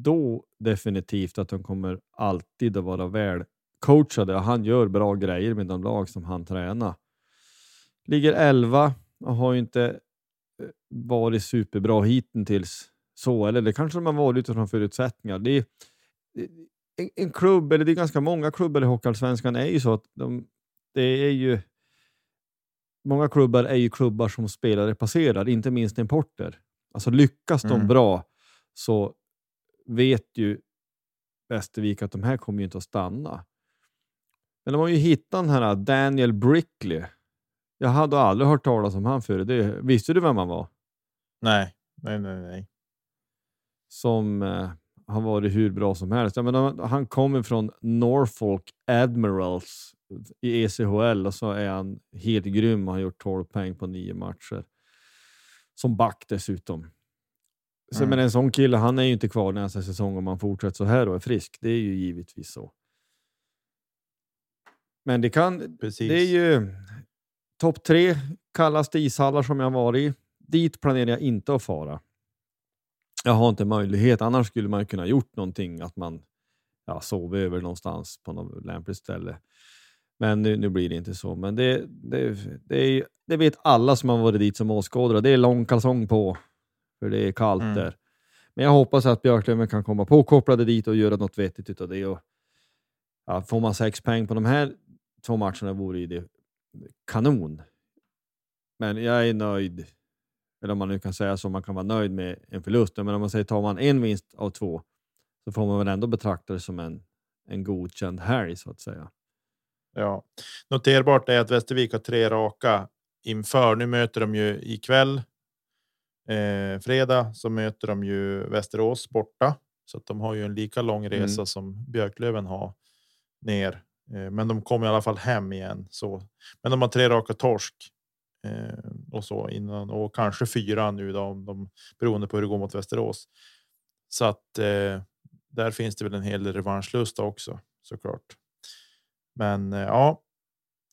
då definitivt att de kommer alltid att vara väl coachade och han gör bra grejer med de lag som han tränar. Ligger 11 och har ju inte eh, varit superbra hittills. Så, eller det kanske de har varit utifrån förutsättningar. Det är, en, en klubb, eller det är ganska många klubbar i Hockeyallsvenskan, är ju så att de, det är ju Många klubbar är ju klubbar som spelare passerar, inte minst importer. Alltså lyckas de mm. bra så vet ju Västervik att de här kommer ju inte att stanna. Men de har ju hittat den här Daniel Brickley. Jag hade aldrig hört talas om han förut. Det, visste du vem han var? Nej, nej, nej, nej. Som har varit hur bra som helst. Jag menar, han kommer från Norfolk Admirals i ECHL och så är han helt grym och har gjort 12 poäng på nio matcher. Som back dessutom. Så, mm. Men en sån kille, han är ju inte kvar nästa säsong om han fortsätter så här och är frisk. Det är ju givetvis så. Men det kan. Precis. Det är ju topp tre kallaste ishallar som jag varit i. Dit planerar jag inte att fara jag har inte möjlighet. Annars skulle man kunna gjort någonting, att man ja, sov över någonstans på något lämpligt ställe. Men nu, nu blir det inte så. Men det, det, det, är, det vet alla som har varit dit som åskådare. Det är lång kalsong på, för det är kallt mm. där. Men jag hoppas att Björklöven kan komma påkopplade dit och göra något vettigt av det. Och, ja, får man sex poäng på de här två matcherna vore det kanon. Men jag är nöjd eller om man nu kan säga så, man kan vara nöjd med en förlust. Men om man säger tar man en vinst av två så får man väl ändå betrakta det som en, en godkänd helg så att säga. Ja, noterbart är att Västervik har tre raka inför. Nu möter de ju ikväll. Eh, fredag så möter de ju Västerås borta så att de har ju en lika lång mm. resa mm. som Björklöven har. ner, eh, men de kommer i alla fall hem igen. Så, men de har tre raka torsk och så innan och kanske fyra nu då, om de beroende på hur det går mot Västerås. Så att eh, där finns det väl en hel del revanschlust också såklart. Men eh, ja,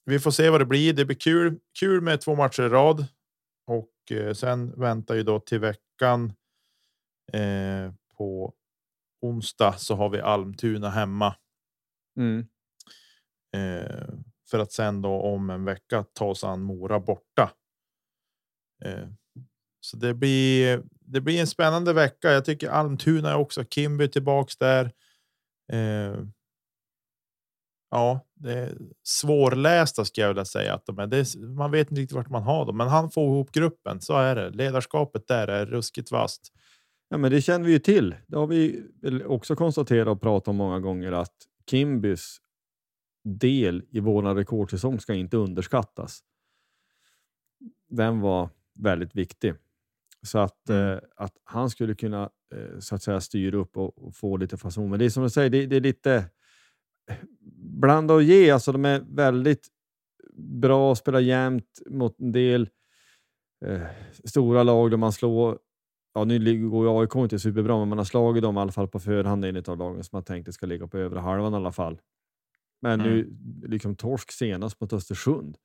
vi får se vad det blir. Det blir kul, kul med två matcher i rad och eh, sen väntar ju då till veckan. Eh, på onsdag så har vi Almtuna hemma. Mm. Eh, för att sen då om en vecka ta oss an Mora borta. Eh, så det blir. Det blir en spännande vecka. Jag tycker Almtuna är också Kimby tillbaks där. Eh, ja, det är svårlästa ska jag vilja säga att de är. Det är, man vet inte riktigt vart man har dem, men han får ihop gruppen. Så är det. Ledarskapet där är ruskigt vasst. Ja, men det känner vi ju till. Det har vi också konstaterat och pratat om många gånger att Kimbys del i vår rekordsäsong ska inte underskattas. Den var väldigt viktig. Så att, Mm. eh, att han skulle kunna eh, så att säga styra upp och, och få lite fason. Men det är som du säger, det, det är lite blanda och ge. Alltså de är väldigt bra, spelar jämnt mot en del eh, stora lag där man slår Ja, nu går ju AIK inte superbra, men man har slagit dem i alla fall på förhand enligt av lagen som man tänkte ska ligga på övre halvan i alla fall. Men nu liksom torsk senast mot Östersund.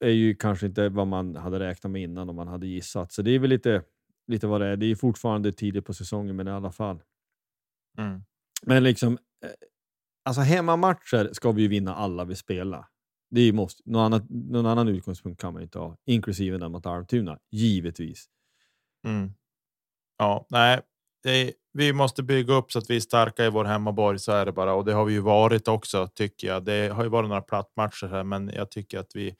Är ju kanske inte vad man hade räknat med innan om man hade gissat. Så det är väl lite, lite vad det är. Det är fortfarande tidigt på säsongen, men i alla fall. Mm. Men liksom, eh, alltså hemmamatcher ska vi ju vinna alla vi spelar. Det är ju måste, någon, annat, någon annan utgångspunkt kan man ju inte ha, inklusive den mot Almtuna, givetvis. Mm. Ja, nej, det, vi måste bygga upp så att vi är starka i vår hemmaborg. Så är det bara och det har vi ju varit också tycker jag. Det har ju varit några plattmatcher här, men jag tycker att vi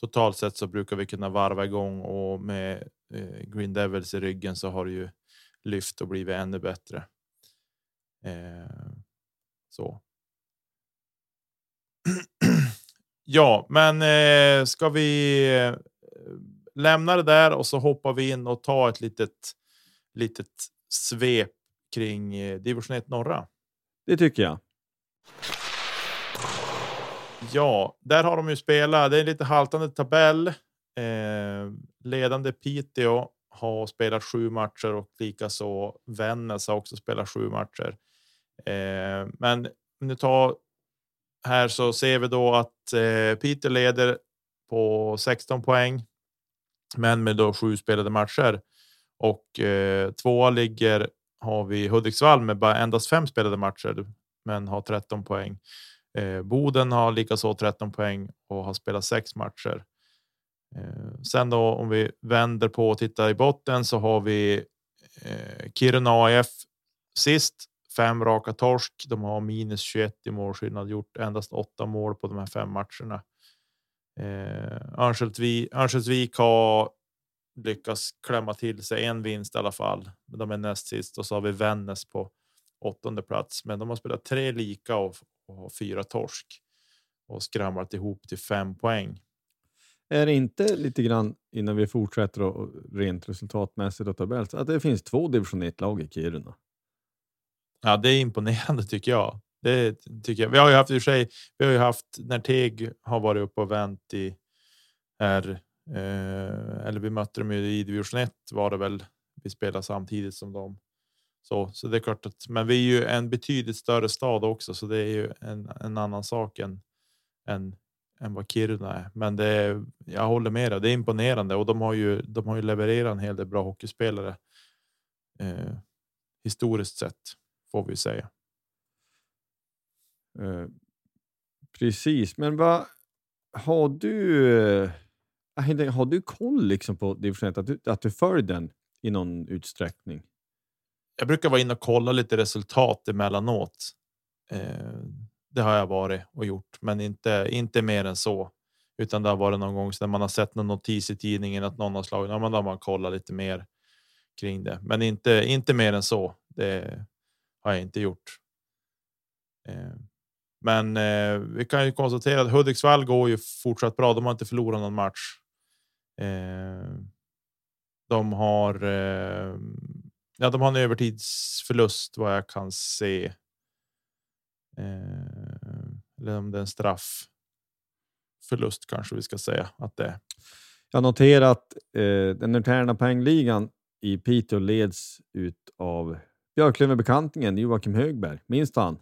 totalt sett så brukar vi kunna varva igång och med eh, Green Devils i ryggen så har det ju lyft och blivit ännu bättre. Eh, så. [CLEARS THROAT] ja, men eh, ska vi eh, lämna det där och så hoppar vi in och tar ett litet litet svep kring eh, division 1 norra. Det tycker jag. Ja, där har de ju spelat. Det är en lite haltande tabell. Eh, ledande Piteå har spelat sju matcher och likaså Vännäs har också spelat sju matcher. Eh, men du tar här så ser vi då att eh, Piteå leder på 16 poäng, men med då sju spelade matcher och eh, tvåa ligger har vi Hudiksvall med bara endast fem spelade matcher, men har 13 poäng. Eh, Boden har likaså 13 poäng och har spelat sex matcher. Eh, sen då om vi vänder på och tittar i botten så har vi eh, Kiruna AF sist. Fem raka torsk. De har minus 21 i målskillnad, gjort endast åtta mål på de här fem matcherna. Eh, Örnsköldsvik, Örnsköldsvik har lyckats klämma till sig en vinst i alla fall. Men de är näst sist och så har vi Vännäs på åttonde plats. Men de har spelat tre lika och, och fyra torsk och skramlat ihop till fem poäng. Är det inte lite grann innan vi fortsätter och, rent resultatmässigt och tabell, så att det finns två division 1-lag i Kiruna? Ja, det är imponerande tycker jag. Det tycker jag. Vi har ju haft i och för sig. Vi har ju haft när Teg har varit uppe och vänt i här. Eh, eller vi mötte dem ju i division 1 var det väl. Vi spelade samtidigt som dem. Så, så det är klart att, men vi är ju en betydligt större stad också, så det är ju en, en annan sak än, än, än vad Kiruna är. Men det är, jag håller med dig, det är imponerande och de har ju, de har ju levererat en hel del bra hockeyspelare. Eh, historiskt sett får vi säga. Eh, precis, men vad har du? Eh, Ah, tänkte, Har du koll liksom på division 1? Att du, att du följer den i någon utsträckning? Jag brukar vara inne och kolla lite resultat emellanåt. Eh, det har jag varit och gjort, men inte inte mer än så, utan det har varit någon gång när man har sett någon notis i tidningen att någon har slagit. Ja, men då har man kollat lite mer kring det, men inte inte mer än så. Det har jag inte gjort. Eh, men eh, vi kan ju konstatera att Hudiksvall går ju fortsatt bra. De har inte förlorat någon match. Eh, de har. Eh, ja, de har en övertidsförlust vad jag kan se. Eh, eller om det är en straffförlust kanske vi ska säga att det är. Jag noterar att eh, den interna poängligan i Piteå leds ut av Björklövenbekantingen Joakim Högberg. Minns du han?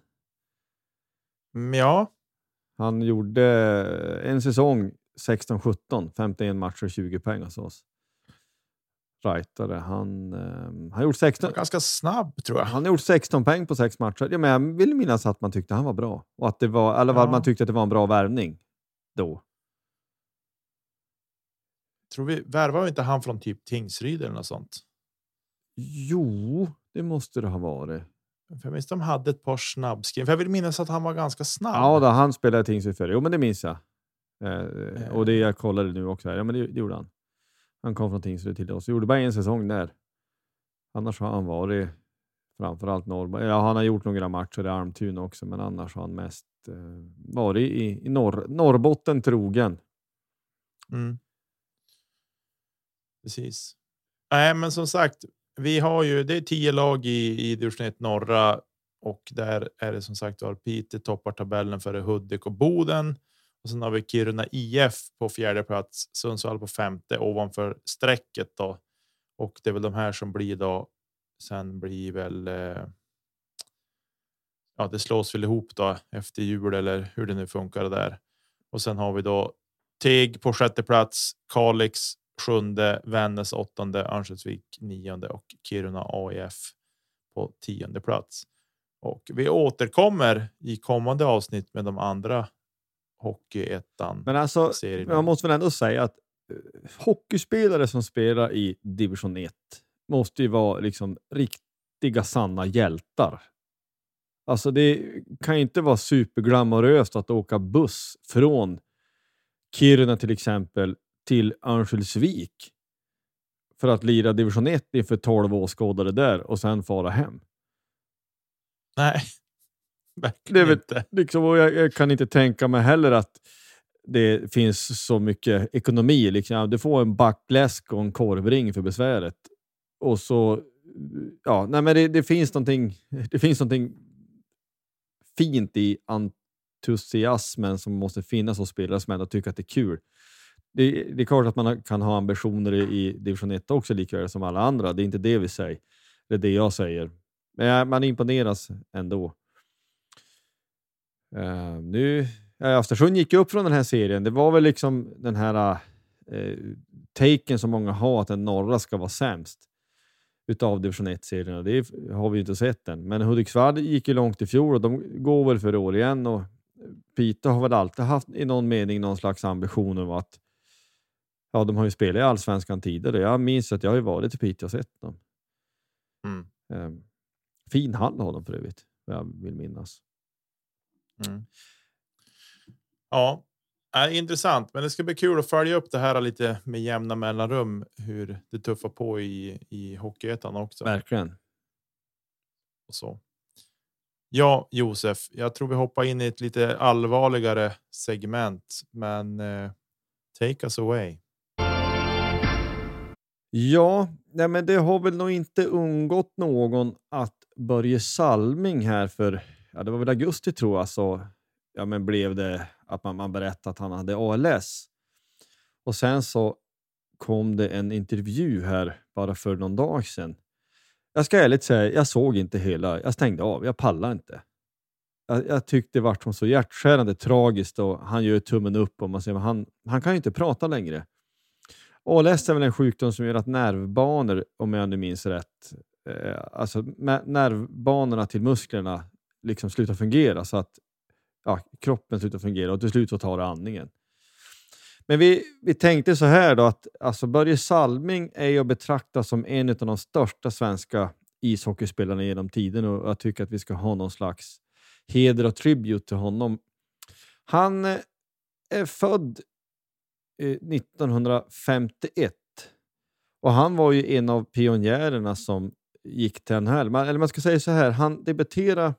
Mm, ja, Han gjorde en säsong 16-17, 51 matcher och 20 poäng hos oss. Rightare. Han eh, har gjort 16, var ganska snabb tror jag. han har gjort 16 poäng på sex matcher. Ja, men jag vill minnas att man tyckte han var bra. Och att det var, eller Ja. man tyckte att det var en bra värvning då. Tror vi värvar inte han från typ Tingsryd eller något sånt? Jo, det måste det ha varit. För jag minns de hade ett par snabbskriv. För jag vill minnas att han var ganska snabb. Ja, då, han spelade Tingsryd förr. Jo, men det minns jag. Eh, och det jag kollade nu också. Här. Ja, men det, det gjorde han. Han kom från Tingsryd till oss. Gjorde bara en säsong där. Annars har han varit framförallt Norrbotten. Ja, han har gjort några matcher i Almtuna också, men annars har han mest eh, varit i, i norr, Norrbotten trogen. Mm. Precis. Nej, men som sagt, vi har ju. Det är tio lag i i division 1 norra och där är det som sagt var Piteå toppar tabellen före Hudik och Boden. Och sen har vi Kiruna IF på fjärde plats, Sundsvall på femte ovanför strecket då. Och det är väl de här som blir då. Sen blir väl. Eh, ja, det slås väl ihop då efter jul eller hur det nu funkar där. Och sen har vi då Teg på sjätte plats, Kalix sjunde, Vännäs åttonde, Örnsköldsvik nionde och Kiruna AIF på tionde plats. Och vi återkommer i kommande avsnitt med de andra hockeyettan. Men alltså, serierna. man måste väl ändå säga att eh, hockeyspelare som spelar i division 1 måste ju vara liksom riktiga sanna hjältar. Alltså det kan ju inte vara superglamoröst att åka buss från Kiruna till exempel till Örnsköldsvik för att lira division 1 inför 12 åskådare där och sen fara hem. Nej, Det verkligen är väl- inte. Liksom, och jag, jag kan inte tänka mig heller att det finns så mycket ekonomi. Liksom. Du får en back läsk och en korvring för besväret. Och så, ja, nej men det, det, finns någonting, det finns någonting fint i entusiasmen som måste finnas hos spelare som ändå tycker att det är kul. Det, det är klart att man kan ha ambitioner i, division 1 också, lika väl som alla andra. Det är inte det vi säger. Det är det jag säger. Men man imponeras ändå. Uh, nu, ja, Östersund gick upp från den här serien. Det var väl liksom den här uh, taken som många har att den norra ska vara sämst utav division 1-serierna. Det har vi ju inte sett än. Men Hudiksvall gick ju långt i fjol och de går väl för år igen. Och Piteå har väl alltid haft i någon mening någon slags ambition om att ja, de har ju spelat i allsvenskan tidigare. Jag minns att jag har ju varit i Piteå och sett dem. Mm. Um, fin hall har de för övrigt, vad jag vill minnas. Mm. Ja, är intressant, men det ska bli kul att följa upp det här lite med jämna mellanrum. Hur det tuffar på i i hockeyettan också. Verkligen. Och så. Ja, Josef, jag tror vi hoppar in i ett lite allvarligare segment, men eh, take us away. Ja, nej men det har väl nog inte undgått någon att Börje Salming här för, ja det var väl augusti tror jag, så ja men blev det att man, man berättade att han hade ALS. Och sen så kom det en intervju här bara för någon dag sedan. Jag ska ärligt säga, jag såg inte hela, jag stängde av, jag pallade inte. Jag, jag tyckte det var så hjärtskärande tragiskt och han gör tummen upp och man säger, att han, han kan ju inte prata längre. ALS är väl en sjukdom som gör att nervbanor, om jag nu minns rätt, eh, alltså nervbanorna till musklerna liksom slutar fungera så att ja, kroppen slutar fungera och till slut så tar det andningen. Men vi, vi tänkte så här då att alltså Börje Salming är ju att betrakta som en av de största svenska ishockeyspelarna genom tiden och jag tycker att vi ska ha någon slags heder och tribute till honom. Han eh, är född eh, 1951 och han var ju en av pionjärerna som gick till NHL. Eller man ska säga så här, han debuterade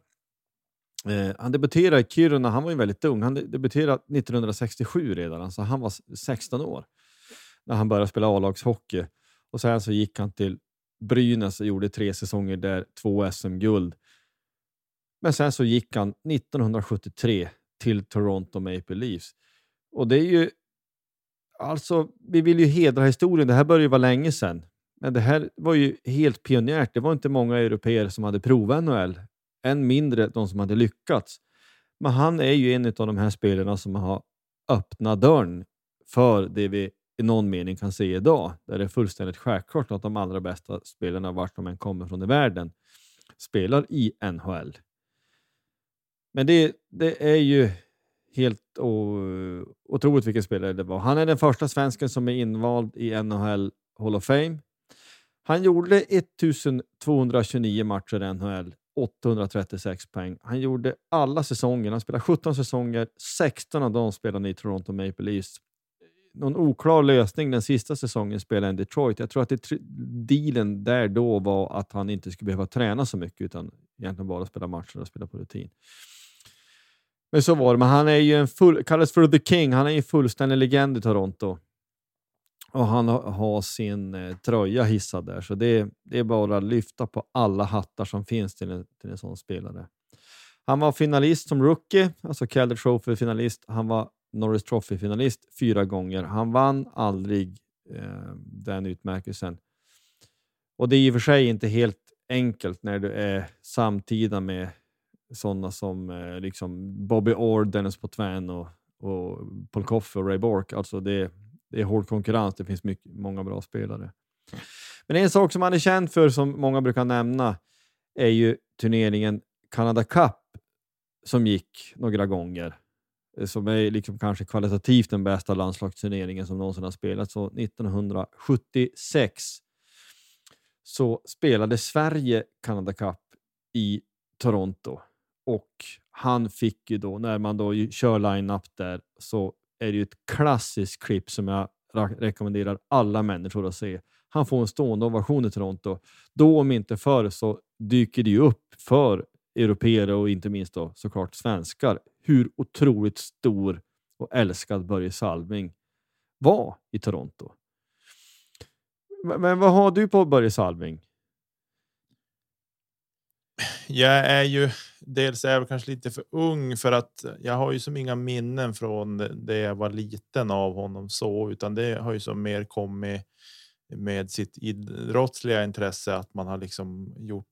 Eh, han debuterade i Kiruna, han var ju väldigt ung. Han debuterade 1967 redan, alltså han var 16 år när han började spela A-lagshockey. Och sen så gick han till Brynäs och gjorde tre säsonger där, två SM-guld. Men sen så gick han 1973 till Toronto Maple Leafs. Och det är ju... Alltså, vi vill ju hedra historien. Det här började ju vara länge sedan. Men det här var ju helt pionjärt. Det var inte många europeer som hade provat NHL. Än mindre de som hade lyckats. Men han är ju en av de här spelarna som har öppnat dörren för det vi i någon mening kan se idag. Där det är fullständigt självklart att de allra bästa spelarna, vart de än kommer från i världen, spelar i NHL. Men det, det är ju helt otroligt vilken spelare det var. Han är den första svensken som är invald i NHL Hall of Fame. Han gjorde 1229 matcher i NHL, 836 poäng. Han gjorde alla säsonger. Han spelade 17 säsonger, 16 av dem spelade i Toronto Maple Leafs. Någon oklar lösning den sista säsongen spelade han i Detroit. Jag tror att det, dealen där då var att han inte skulle behöva träna så mycket utan egentligen bara spela matcher och spela på rutin. Men så var det. Men han är ju en full, kallas för The King. Han är en fullständig legend i Toronto. Och han har sin eh, tröja hissad där, så det, det är bara att lyfta på alla hattar som finns till en, till en sån spelare. Han var finalist som rookie, alltså Calder Trophy-finalist. Han var Norris Trophy-finalist fyra gånger. Han vann aldrig eh, den utmärkelsen. Och det är i och för sig inte helt enkelt när du är samtida med sådana som eh, liksom Bobby Orr, Dennis Potvin och, och Paul Coffey och Ray Bork. Alltså det, det är hård konkurrens. Det finns mycket, många bra spelare. Men en sak som han är känd för, som många brukar nämna, är ju turneringen Canada Cup som gick några gånger. Eh, som är liksom kanske kvalitativt den bästa landslagsturneringen som någonsin har spelats. Så 1976 så spelade Sverige Canada Cup i Toronto och han fick ju då, när man då kör line-up där, så är det ju ett klassiskt klipp som jag rekommenderar alla människor att se. Han får en stående ovation i Toronto. Då om inte förr så dyker det ju upp för europeer och inte minst då såklart svenskar hur otroligt stor och älskad Börje Salming var i Toronto. Men vad har du på Börje Salming? Jag är ju dels är jag kanske lite för ung för att jag har ju som inga minnen från det jag var liten av honom så, utan det har ju som mer kommit med sitt idrottsliga intresse att man har liksom gjort.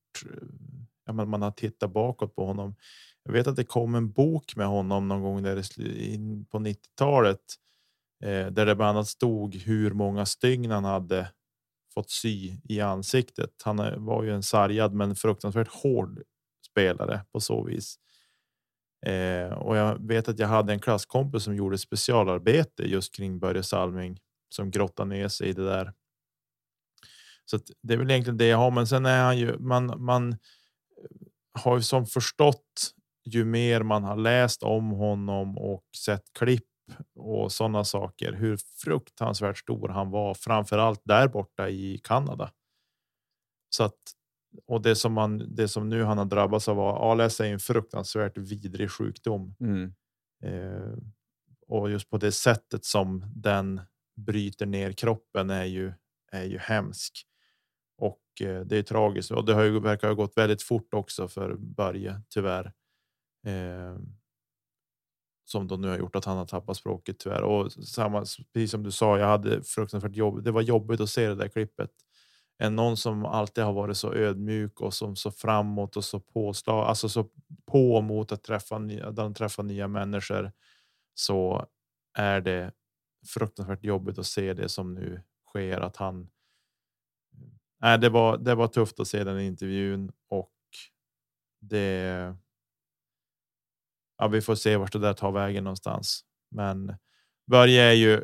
Ja, men man har tittat bakåt på honom. Jag vet att det kom en bok med honom någon gång där på 90-talet eh, där det bland annat stod hur många stygn han hade fått sy i ansiktet. Han eh, var ju en sargad men fruktansvärt hård spelare på så vis. Eh, och jag vet att jag hade en klasskompis som gjorde specialarbete just kring Börje Salming som grottade ner sig i det där. Så det är väl egentligen det jag har. Men sen är han ju man. Man har ju som förstått ju mer man har läst om honom och sett klipp och sådana saker. Hur fruktansvärt stor han var, framför allt där borta i Kanada. Så att och det som man det som nu han har drabbats av ALS är en fruktansvärt vidrig sjukdom. Mm. Eh, och just på det sättet som den bryter ner kroppen är ju är ju hemsk. Och eh, det är tragiskt och det har ju verkar ha gått väldigt fort också för Börje tyvärr. Eh, som då nu har gjort att han har tappat språket tyvärr. Och samma precis som du sa, jag hade fruktansvärt jobb. Det var jobbigt att se det där klippet än någon som alltid har varit så ödmjuk och som så framåt och så påslag, alltså så på mot att träffa nya, de träffar nya människor så är det fruktansvärt jobbigt att se det som nu sker att han. Nej, det var. Det var tufft att se den intervjun och det. Ja, vi får se vart det där tar vägen någonstans, men Börje är ju.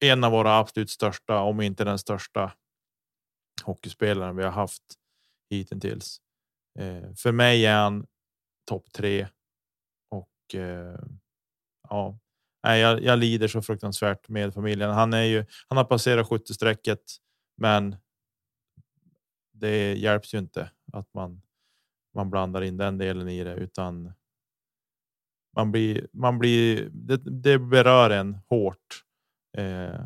En av våra absolut största, om inte den största hockeyspelaren vi har haft hittills. Eh, för mig är han topp tre och eh, ja, nej, jag, jag lider så fruktansvärt med familjen. Han är ju. Han har passerat 70 strecket, men. Det hjälps ju inte att man man blandar in den delen i det utan. Man blir man blir det, det berör en hårt. Eh,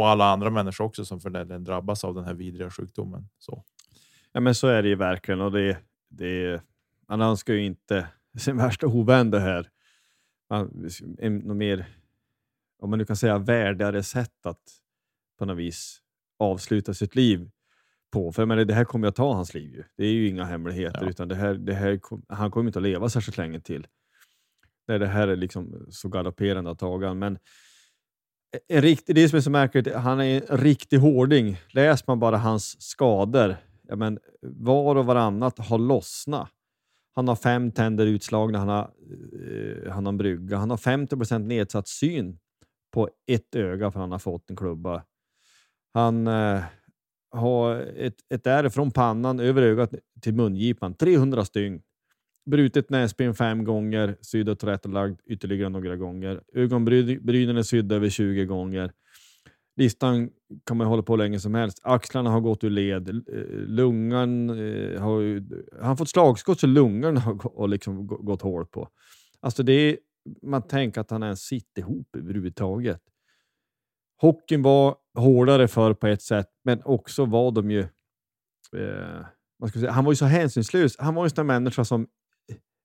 och alla andra människor också som för den drabbas av den här vidriga sjukdomen. Så. Ja, men så är det ju verkligen och det, det man önskar ju inte sin värsta ovän det här. Man, något mer, om man nu kan säga värdigare sätt att på något vis avsluta sitt liv på. För menar, det här kommer att ta hans liv. Ju. Det är ju inga hemligheter, Ja. utan det här, det här, han kommer inte att leva särskilt länge till. Det här är liksom så galopperande att taga. Men en riktig, det som är så märkligt, han är en riktig hårding. Läser man bara hans skador, ja, men var och varannat har lossnat. Han har fem tänder utslagna, han har, eh, han har en brygga, han har 50 nedsatt syn på ett öga för han har fått en klubba. Han eh, har ett, ett ärr från pannan över ögat till mungipan, 300 stygn. Brutet näsben fem gånger, sydd och tillrättalagd ytterligare några gånger. Ögonbrynen är sydda över 20 gånger. Listan kan man hålla på länge som helst. Axlarna har gått ur led. Eh, lungan eh, har... Han har fått slagskott så lungan har liksom gått hål på. Alltså det är, man tänker att han ens sitter ihop överhuvudtaget. Hockeyn var hårdare för på ett sätt, men också var de ju... Eh, vad ska jag säga, han var ju så hänsynslös. Han var ju en sån där människa som...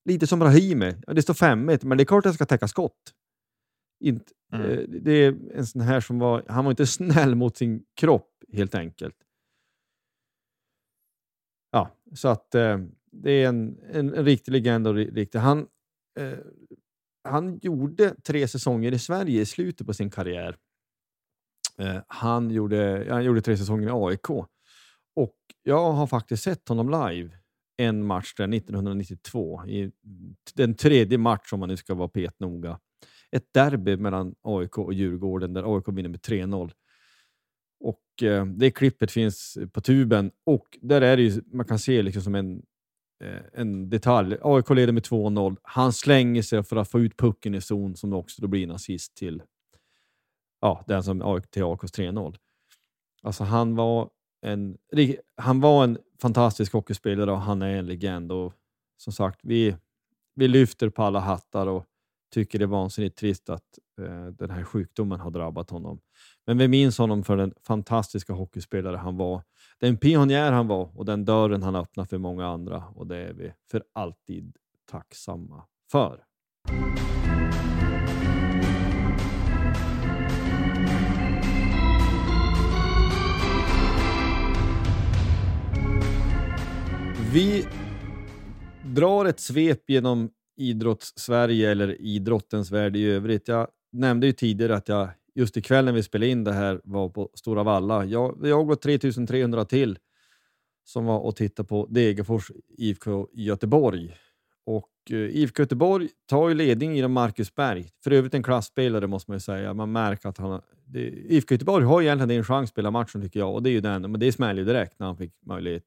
Lite som Rahimi. Det står 5 men det är klart att jag ska täcka skott. Inte, Mm. eh, det är en sån här som var... Han var inte [LAUGHS] snäll mot sin kropp, helt enkelt. Ja, så att eh, det är en, en, en riktig legend. Och ri- riktig. Han, eh, han gjorde tre säsonger i Sverige i slutet på sin karriär. Eh, han, gjorde, han gjorde tre säsonger i AIK. Och jag har faktiskt sett honom live en match där 1992. I den tredje match om man nu ska vara petnoga. Ett derby mellan AIK och Djurgården där AIK vinner med 3-0. Och eh, det klippet finns på tuben och där är det ju, man kan se liksom som en, eh, en detalj. AIK leder med 2-0. Han slänger sig för att få ut pucken i zon som också då blir en assist till ja, den som AIK till AIKs 3-0. Alltså han var en, han var en fantastisk hockeyspelare och han är en legend. Och som sagt, vi, vi lyfter på alla hattar och tycker det är vansinnigt trist att eh, den här sjukdomen har drabbat honom. Men vi minns honom för den fantastiska hockeyspelare han var. Den pionjär han var och den dörren han öppnade för många andra. Och det är vi för alltid tacksamma för. Vi drar ett svep genom idrotts-Sverige eller idrottens värld i övrigt. Jag nämnde ju tidigare att jag just ikväll när vi spelade in det här var på Stora Valla. Jag, jag och 3300 till som var och tittade på Degerfors IFK Göteborg. Och eh, IFK Göteborg tar ju ledning genom Marcus Berg. För övrigt en klassspelare måste man ju säga. Man märker att han... Det, IFK Göteborg har egentligen en chans att spela matchen tycker jag och det är ju den. Men det smäller ju direkt när han fick möjlighet.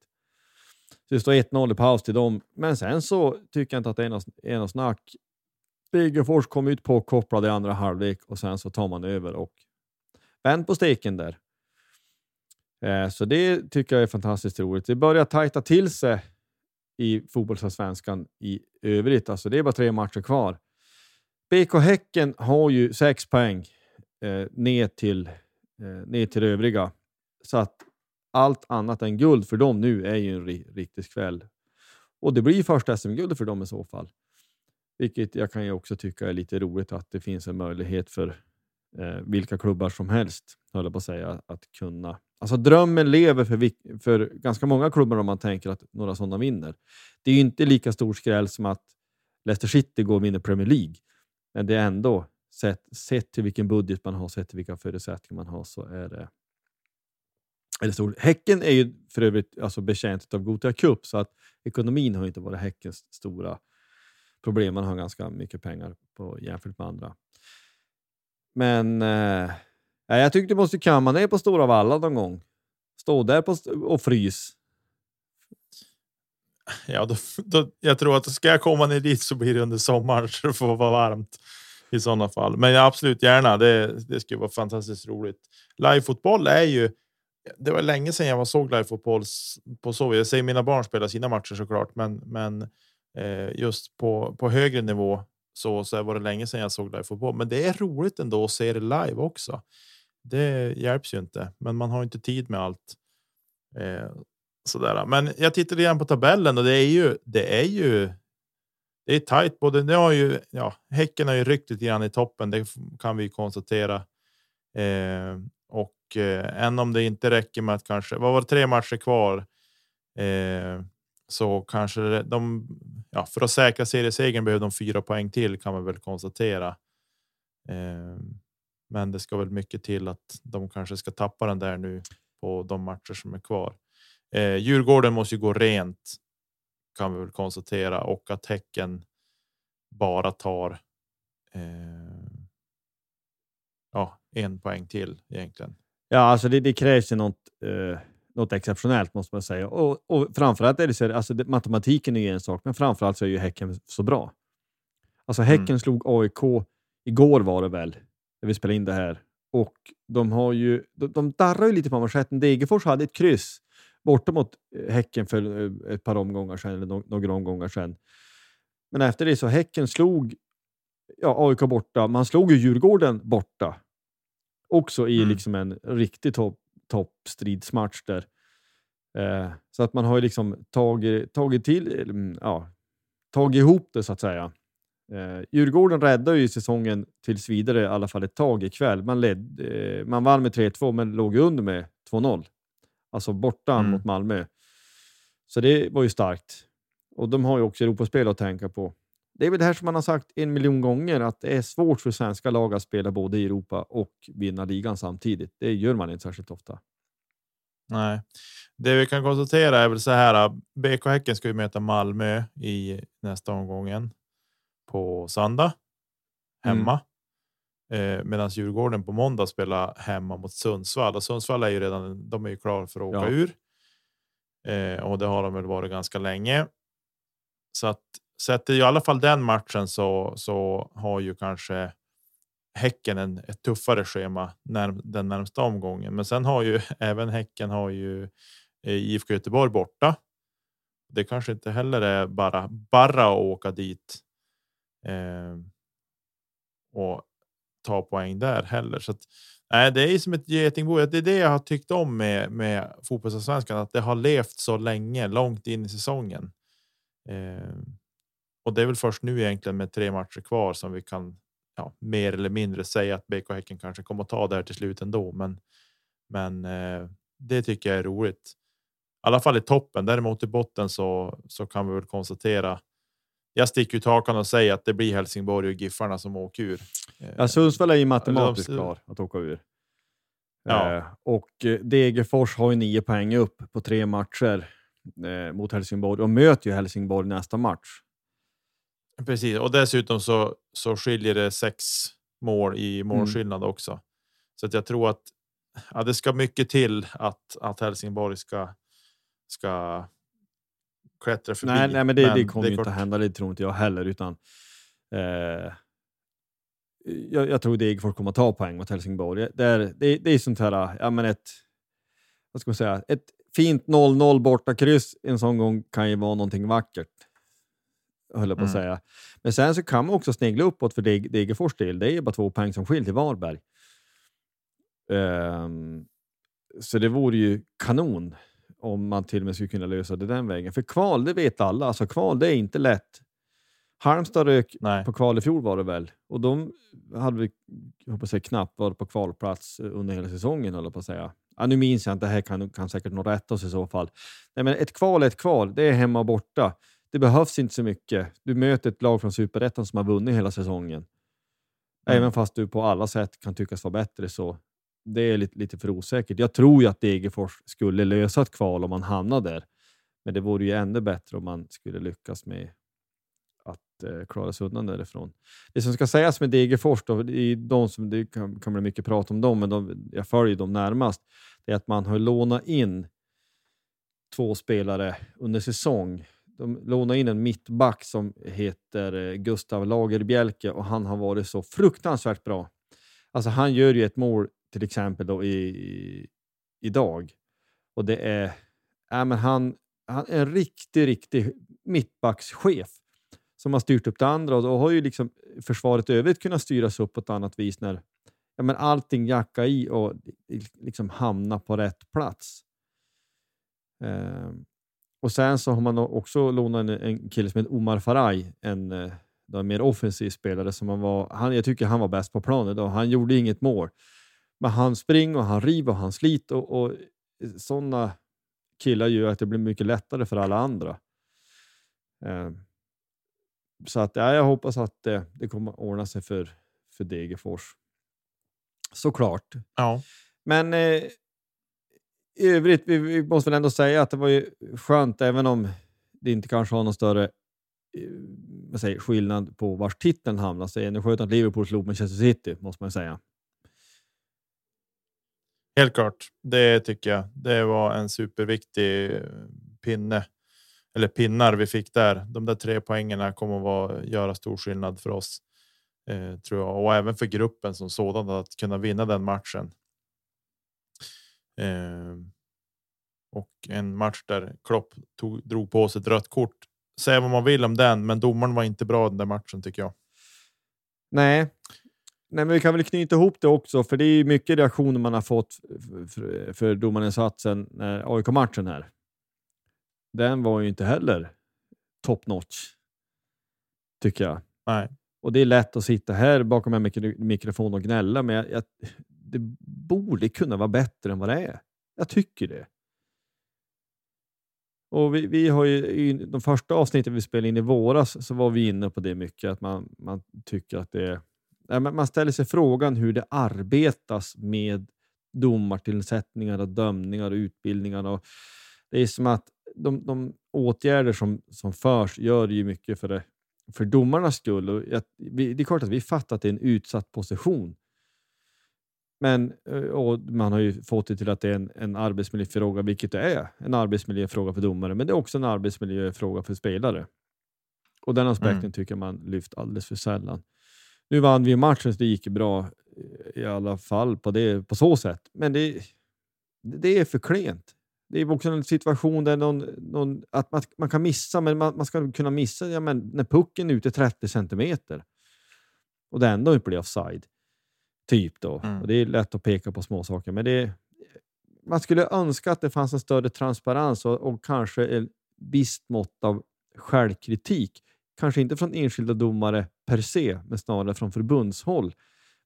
Så det står 1-0 i paus till dem. Men sen så tycker jag inte att det är något, är något snack. Degerfors kom ut påkopplade i andra halvlek och sen så tar man över och vänd på steken där. Eh, så det tycker jag är fantastiskt roligt. Det börjar tajta till sig i fotbollsallsvenskan i övrigt. Alltså det är bara tre matcher kvar. BK Häcken har ju sex poäng eh, ner, till, eh, ner till övriga. Så att allt annat än guld för dem nu är ju en ri- riktig kväll. Och det blir ju första SM-guldet för dem i så fall. Vilket jag kan ju också tycka är lite roligt att det finns en möjlighet för eh, vilka klubbar som helst, höll jag på att säga, att kunna. Alltså drömmen lever för, för ganska många klubbar om man tänker att några sådana vinner. Det är ju inte lika stor skräll som att Leicester City går och vinner Premier League. Men det är ändå, sett, sett till vilken budget man har, sett till vilka förutsättningar man har, så är det eller stor. Häcken är ju för övrigt alltså betjänt av Gothia Cup, så att ekonomin har inte varit Häckens stora problem. Man har ganska mycket pengar på, jämfört med andra. Men eh, jag tyckte du måste kamma ner på Stora Valla någon gång. Stå där på st- och frys. Ja, då, då, jag tror att ska jag komma ner dit så blir det under sommaren så det får vara varmt i sådana fall. Men ja, absolut gärna. Det, det skulle vara fantastiskt roligt. Live-fotboll är ju. Det var länge sedan jag var såg live-fotboll på så. Jag säger mina barn spelar sina matcher såklart, men men eh, just på på högre nivå så så var det länge sedan jag såg live-fotboll. Men det är roligt ändå att se det live också. Det hjälps ju inte, men man har inte tid med allt. Eh, sådär. Men jag tittade igen på tabellen och det är ju. Det är ju det är tajt. Både det har ju, ja, Häcken har ju ryckt lite grann i toppen. Det kan vi konstatera. Eh, och eh, än om det inte räcker med att kanske vad var det, tre matcher kvar. Eh, så kanske de ja, för att säkra seriesegern behöver de fyra poäng till kan man väl konstatera. Eh, men det ska väl mycket till att de kanske ska tappa den där nu på de matcher som är kvar. Eh, Djurgården måste ju gå rent kan vi väl konstatera och att Häcken bara tar. Eh, ja, en poäng till egentligen. Ja, alltså det, det krävs ju något, eh, något exceptionellt måste man säga. Och, och framförallt är det så alltså matematiken är ju en sak, men framförallt så är ju Häcken så bra. Alltså Häcken mm. slog AIK igår var det väl, när vi spelade in det här. Och de har ju, de, de darrar ju lite på manschetten. Degerfors hade ett kryss borta mot eh, Häcken för eh, ett par omgångar sedan, eller no några omgångar sedan. Men efter det så Häcken slog ja, AIK borta. Man slog ju Djurgården borta. Också i mm. liksom en riktig topp toppstridsmatch där. Eh, så att man har ju liksom tagit, tagit, till, mm, ja, tagit ihop det så att säga. Eh, Djurgården räddade ju säsongen tills vidare i alla fall ett tag ikväll. Man, led, eh, man vann med 3-2 men låg under med 2-0. Alltså borta mm. mot Malmö. Så det var ju starkt. Och de har ju också Europaspel att tänka på. Det är väl det här som man har sagt en miljon gånger, att det är svårt för svenska lag att spela både i Europa och vinna ligan samtidigt. Det gör man inte särskilt ofta. Nej, det vi kan konstatera är väl så här. BK Häcken ska ju möta Malmö i nästa omgången på söndag hemma. Mm. Eh, Medan Djurgården på måndag spelar hemma mot Sundsvall och Sundsvall är ju redan. De är ju klara för att åka ja. ur. Eh, och det har de väl varit ganska länge. Så att Sätter i alla fall den matchen så så har ju kanske Häcken en, ett tuffare schema när, den närmsta omgången. Men sen har ju [LAUGHS] även Häcken har ju eh, IFK Göteborg borta. Det kanske inte heller är bara bara att åka dit. Eh, och ta poäng där heller. Så att, nej, det är som ett getingbo. Det är det jag har tyckt om med med fotbollsallsvenskan, att det har levt så länge långt in i säsongen. Eh, och det är väl först nu egentligen med tre matcher kvar som vi kan ja, mer eller mindre säga att BK Häcken kanske kommer att ta det här till slut ändå. Men, men eh, det tycker jag är roligt. I alla fall i toppen. Däremot i botten så, så kan vi väl konstatera. Jag sticker ut hakan och säger att det blir Helsingborg och Giffarna som åker ur. Ja, Sundsvall är ju matematiskt klar att åka ur. Ja. Eh, och Degerfors har ju nio poäng upp på tre matcher eh, mot Helsingborg och möter ju Helsingborg nästa match. Precis, och dessutom så, så skiljer det sex mål i mm. målskillnad mm. också. Så att jag tror att ja, det ska mycket till att, att Helsingborg ska, ska klättra förbi. Nej, nej men det, men det kommer det inte hända. Det tror inte jag heller. Utan, eh, jag, jag tror Degerfors kommer att ta poäng mot Helsingborg. Det är, det, det är sånt här, ja men ett, vad ska man säga, ett fint 0-0 borta kryss en sån gång kan ju vara någonting vackert höll jag på att mm. säga. Men sen så kan man också snegla uppåt för Deg Degerfors del. Det är bara två poäng som skiljer till Varberg. Um, så det vore ju kanon om man till och med skulle kunna lösa det den vägen. För kval, det vet alla. Alltså kval, det är inte lätt. Halmstad rök Nej. på kval i fjol var det väl och de hade vi hoppas jag, knappt varit på kvalplats under hela säsongen. Höll på att säga. Ja, nu minns jag inte, det här kan, kan säkert nog rättas i så fall. Nej, men ett kval är ett kval, det är hemma och borta det behövs inte så mycket. Du möter ett lag från superettan som har vunnit hela säsongen. Mm. Även fast du på alla sätt kan tyckas vara bättre så det är lite, lite för osäkert. Jag tror ju att Degerfors skulle lösa ett kval om man hamnade där. Men det vore ju ännu bättre om man skulle lyckas med att eh, klara sig undan därifrån. Det som ska sägas med Degerfors, då, i de som, det kan, kan bli mycket prat om dem, men de, jag följer dem närmast, det är att man har lånat in två spelare under säsong de lånade in en mittback som heter eh, Gustav Lagerbjälke och han har varit så fruktansvärt bra. Alltså han gör ju ett mål till exempel då i, i idag och det är, äh, men han, han är en riktig, riktig mittbackschef som har styrt upp det andra och då har ju liksom försvaret övrigt kunnat styras upp på ett annat vis när ja, men allting jackar i och eh, liksom hamnar på rätt plats. Um, och sen så har man också lånat en, en kille som heter Omar Faraj, en, eh, en mer offensiv spelare. Som han var, han, jag tycker han var bäst på planen idag. Han gjorde inget mål. Men han springer och han river och han sliter och, och sådana killar gör att det blir mycket lättare för alla andra. Eh, så att, ja, jag hoppas att det, det kommer ordna sig för, för Degerfors. Såklart. Ja. Men eh, i övrigt, vi, vi, måste väl ändå säga att det var ju skönt, även om det inte kanske har någon större eh, vad säger, skillnad på vars titeln hamnar, så är det skönt att Liverpool slog Manchester City, måste man säga. Helt klart, det tycker jag. Det var en superviktig eh, pinne eller pinnar vi fick där. De där tre poängerna kommer att vara, göra stor skillnad för oss eh, tror jag och även för gruppen som sådan att kunna vinna den matchen. Eh, och en match där Klopp tog, drog på sig ett rött kort. Säga vad man vill om den, men domaren var inte bra den där matchen tycker jag. Nej, Nej, men vi kan väl knyta ihop det också, för det är mycket reaktioner man har fått för, för domarinsatsen när AIK-matchen här. Den var ju inte heller top notch, tycker jag. Nej. Och det är lätt att sitta här bakom en mikro mikrofon och gnälla, men jag, jag, det borde kunna vara bättre än vad det är. Jag tycker det. Och vi, vi har ju, I de första avsnitten vi spelade in i våras så var vi inne på det mycket, att man, man tycker att det är man ställer sig frågan hur det arbetas med domartillsättningar och dömningar och utbildningar. Och det är som att de, de åtgärder som, som förs gör ju mycket för, det, för domarnas skull. Och jag, vi, det är klart att vi fattar att det är en utsatt position. Men och man har ju fått det till att det är en, en arbetsmiljöfråga, vilket det är. En arbetsmiljöfråga för domare, men det är också en arbetsmiljöfråga för spelare. Och den aspekten mm. tycker man lyft alldeles för sällan. Nu vann vi matchen så det gick bra eh, i alla fall på, det, på så sätt. Men det, det är för klent. Det är också en situation där någon, någon, att man, man kan missa, men man, man ska kunna missa ja, men när pucken är ute 30 centimeter och det ändå inte blir offside. Typ då. Mm. Och det är lätt att peka på små saker, men det, man skulle önska att det fanns en större transparens och, och kanske ett visst mått av självkritik Kanske inte från enskilda domare per se, men snarare från förbundshåll.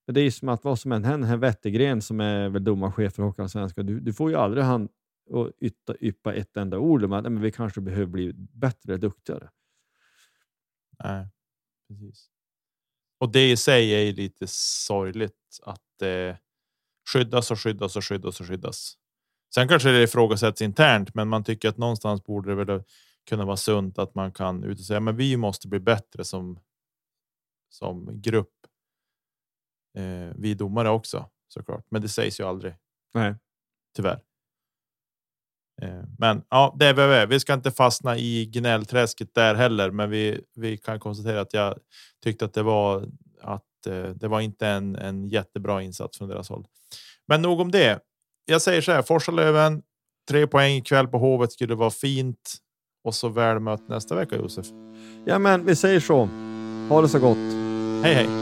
Men det är som att vad som än händer, här Wettergren som är väl domarchef för Hockeyallsvenskan, du, du får ju aldrig han att ytta, yppa ett enda ord om att men vi kanske behöver bli bättre, duktigare. Nej, precis. Och det i sig är lite sorgligt att eh, skyddas och skyddas och skyddas och skyddas. Sen kanske det ifrågasätts internt, men man tycker att någonstans borde det väl kunna vara sunt att man kan ut och säga men vi måste bli bättre som som grupp. Eh, vi domare också såklart, men det sägs ju aldrig. Nej, tyvärr. Eh, men ja, det är vad vi Vi ska inte fastna i gnällträsket där heller, men vi, vi kan konstatera att jag tyckte att det var att eh, det var inte en, en jättebra insats från deras håll. Men nog om det. Jag säger så här, Forsalöven, tre poäng ikväll på Hovet skulle vara fint och så väl mött nästa vecka Josef. Ja, men vi säger så. Ha det så gott. Hej, hej.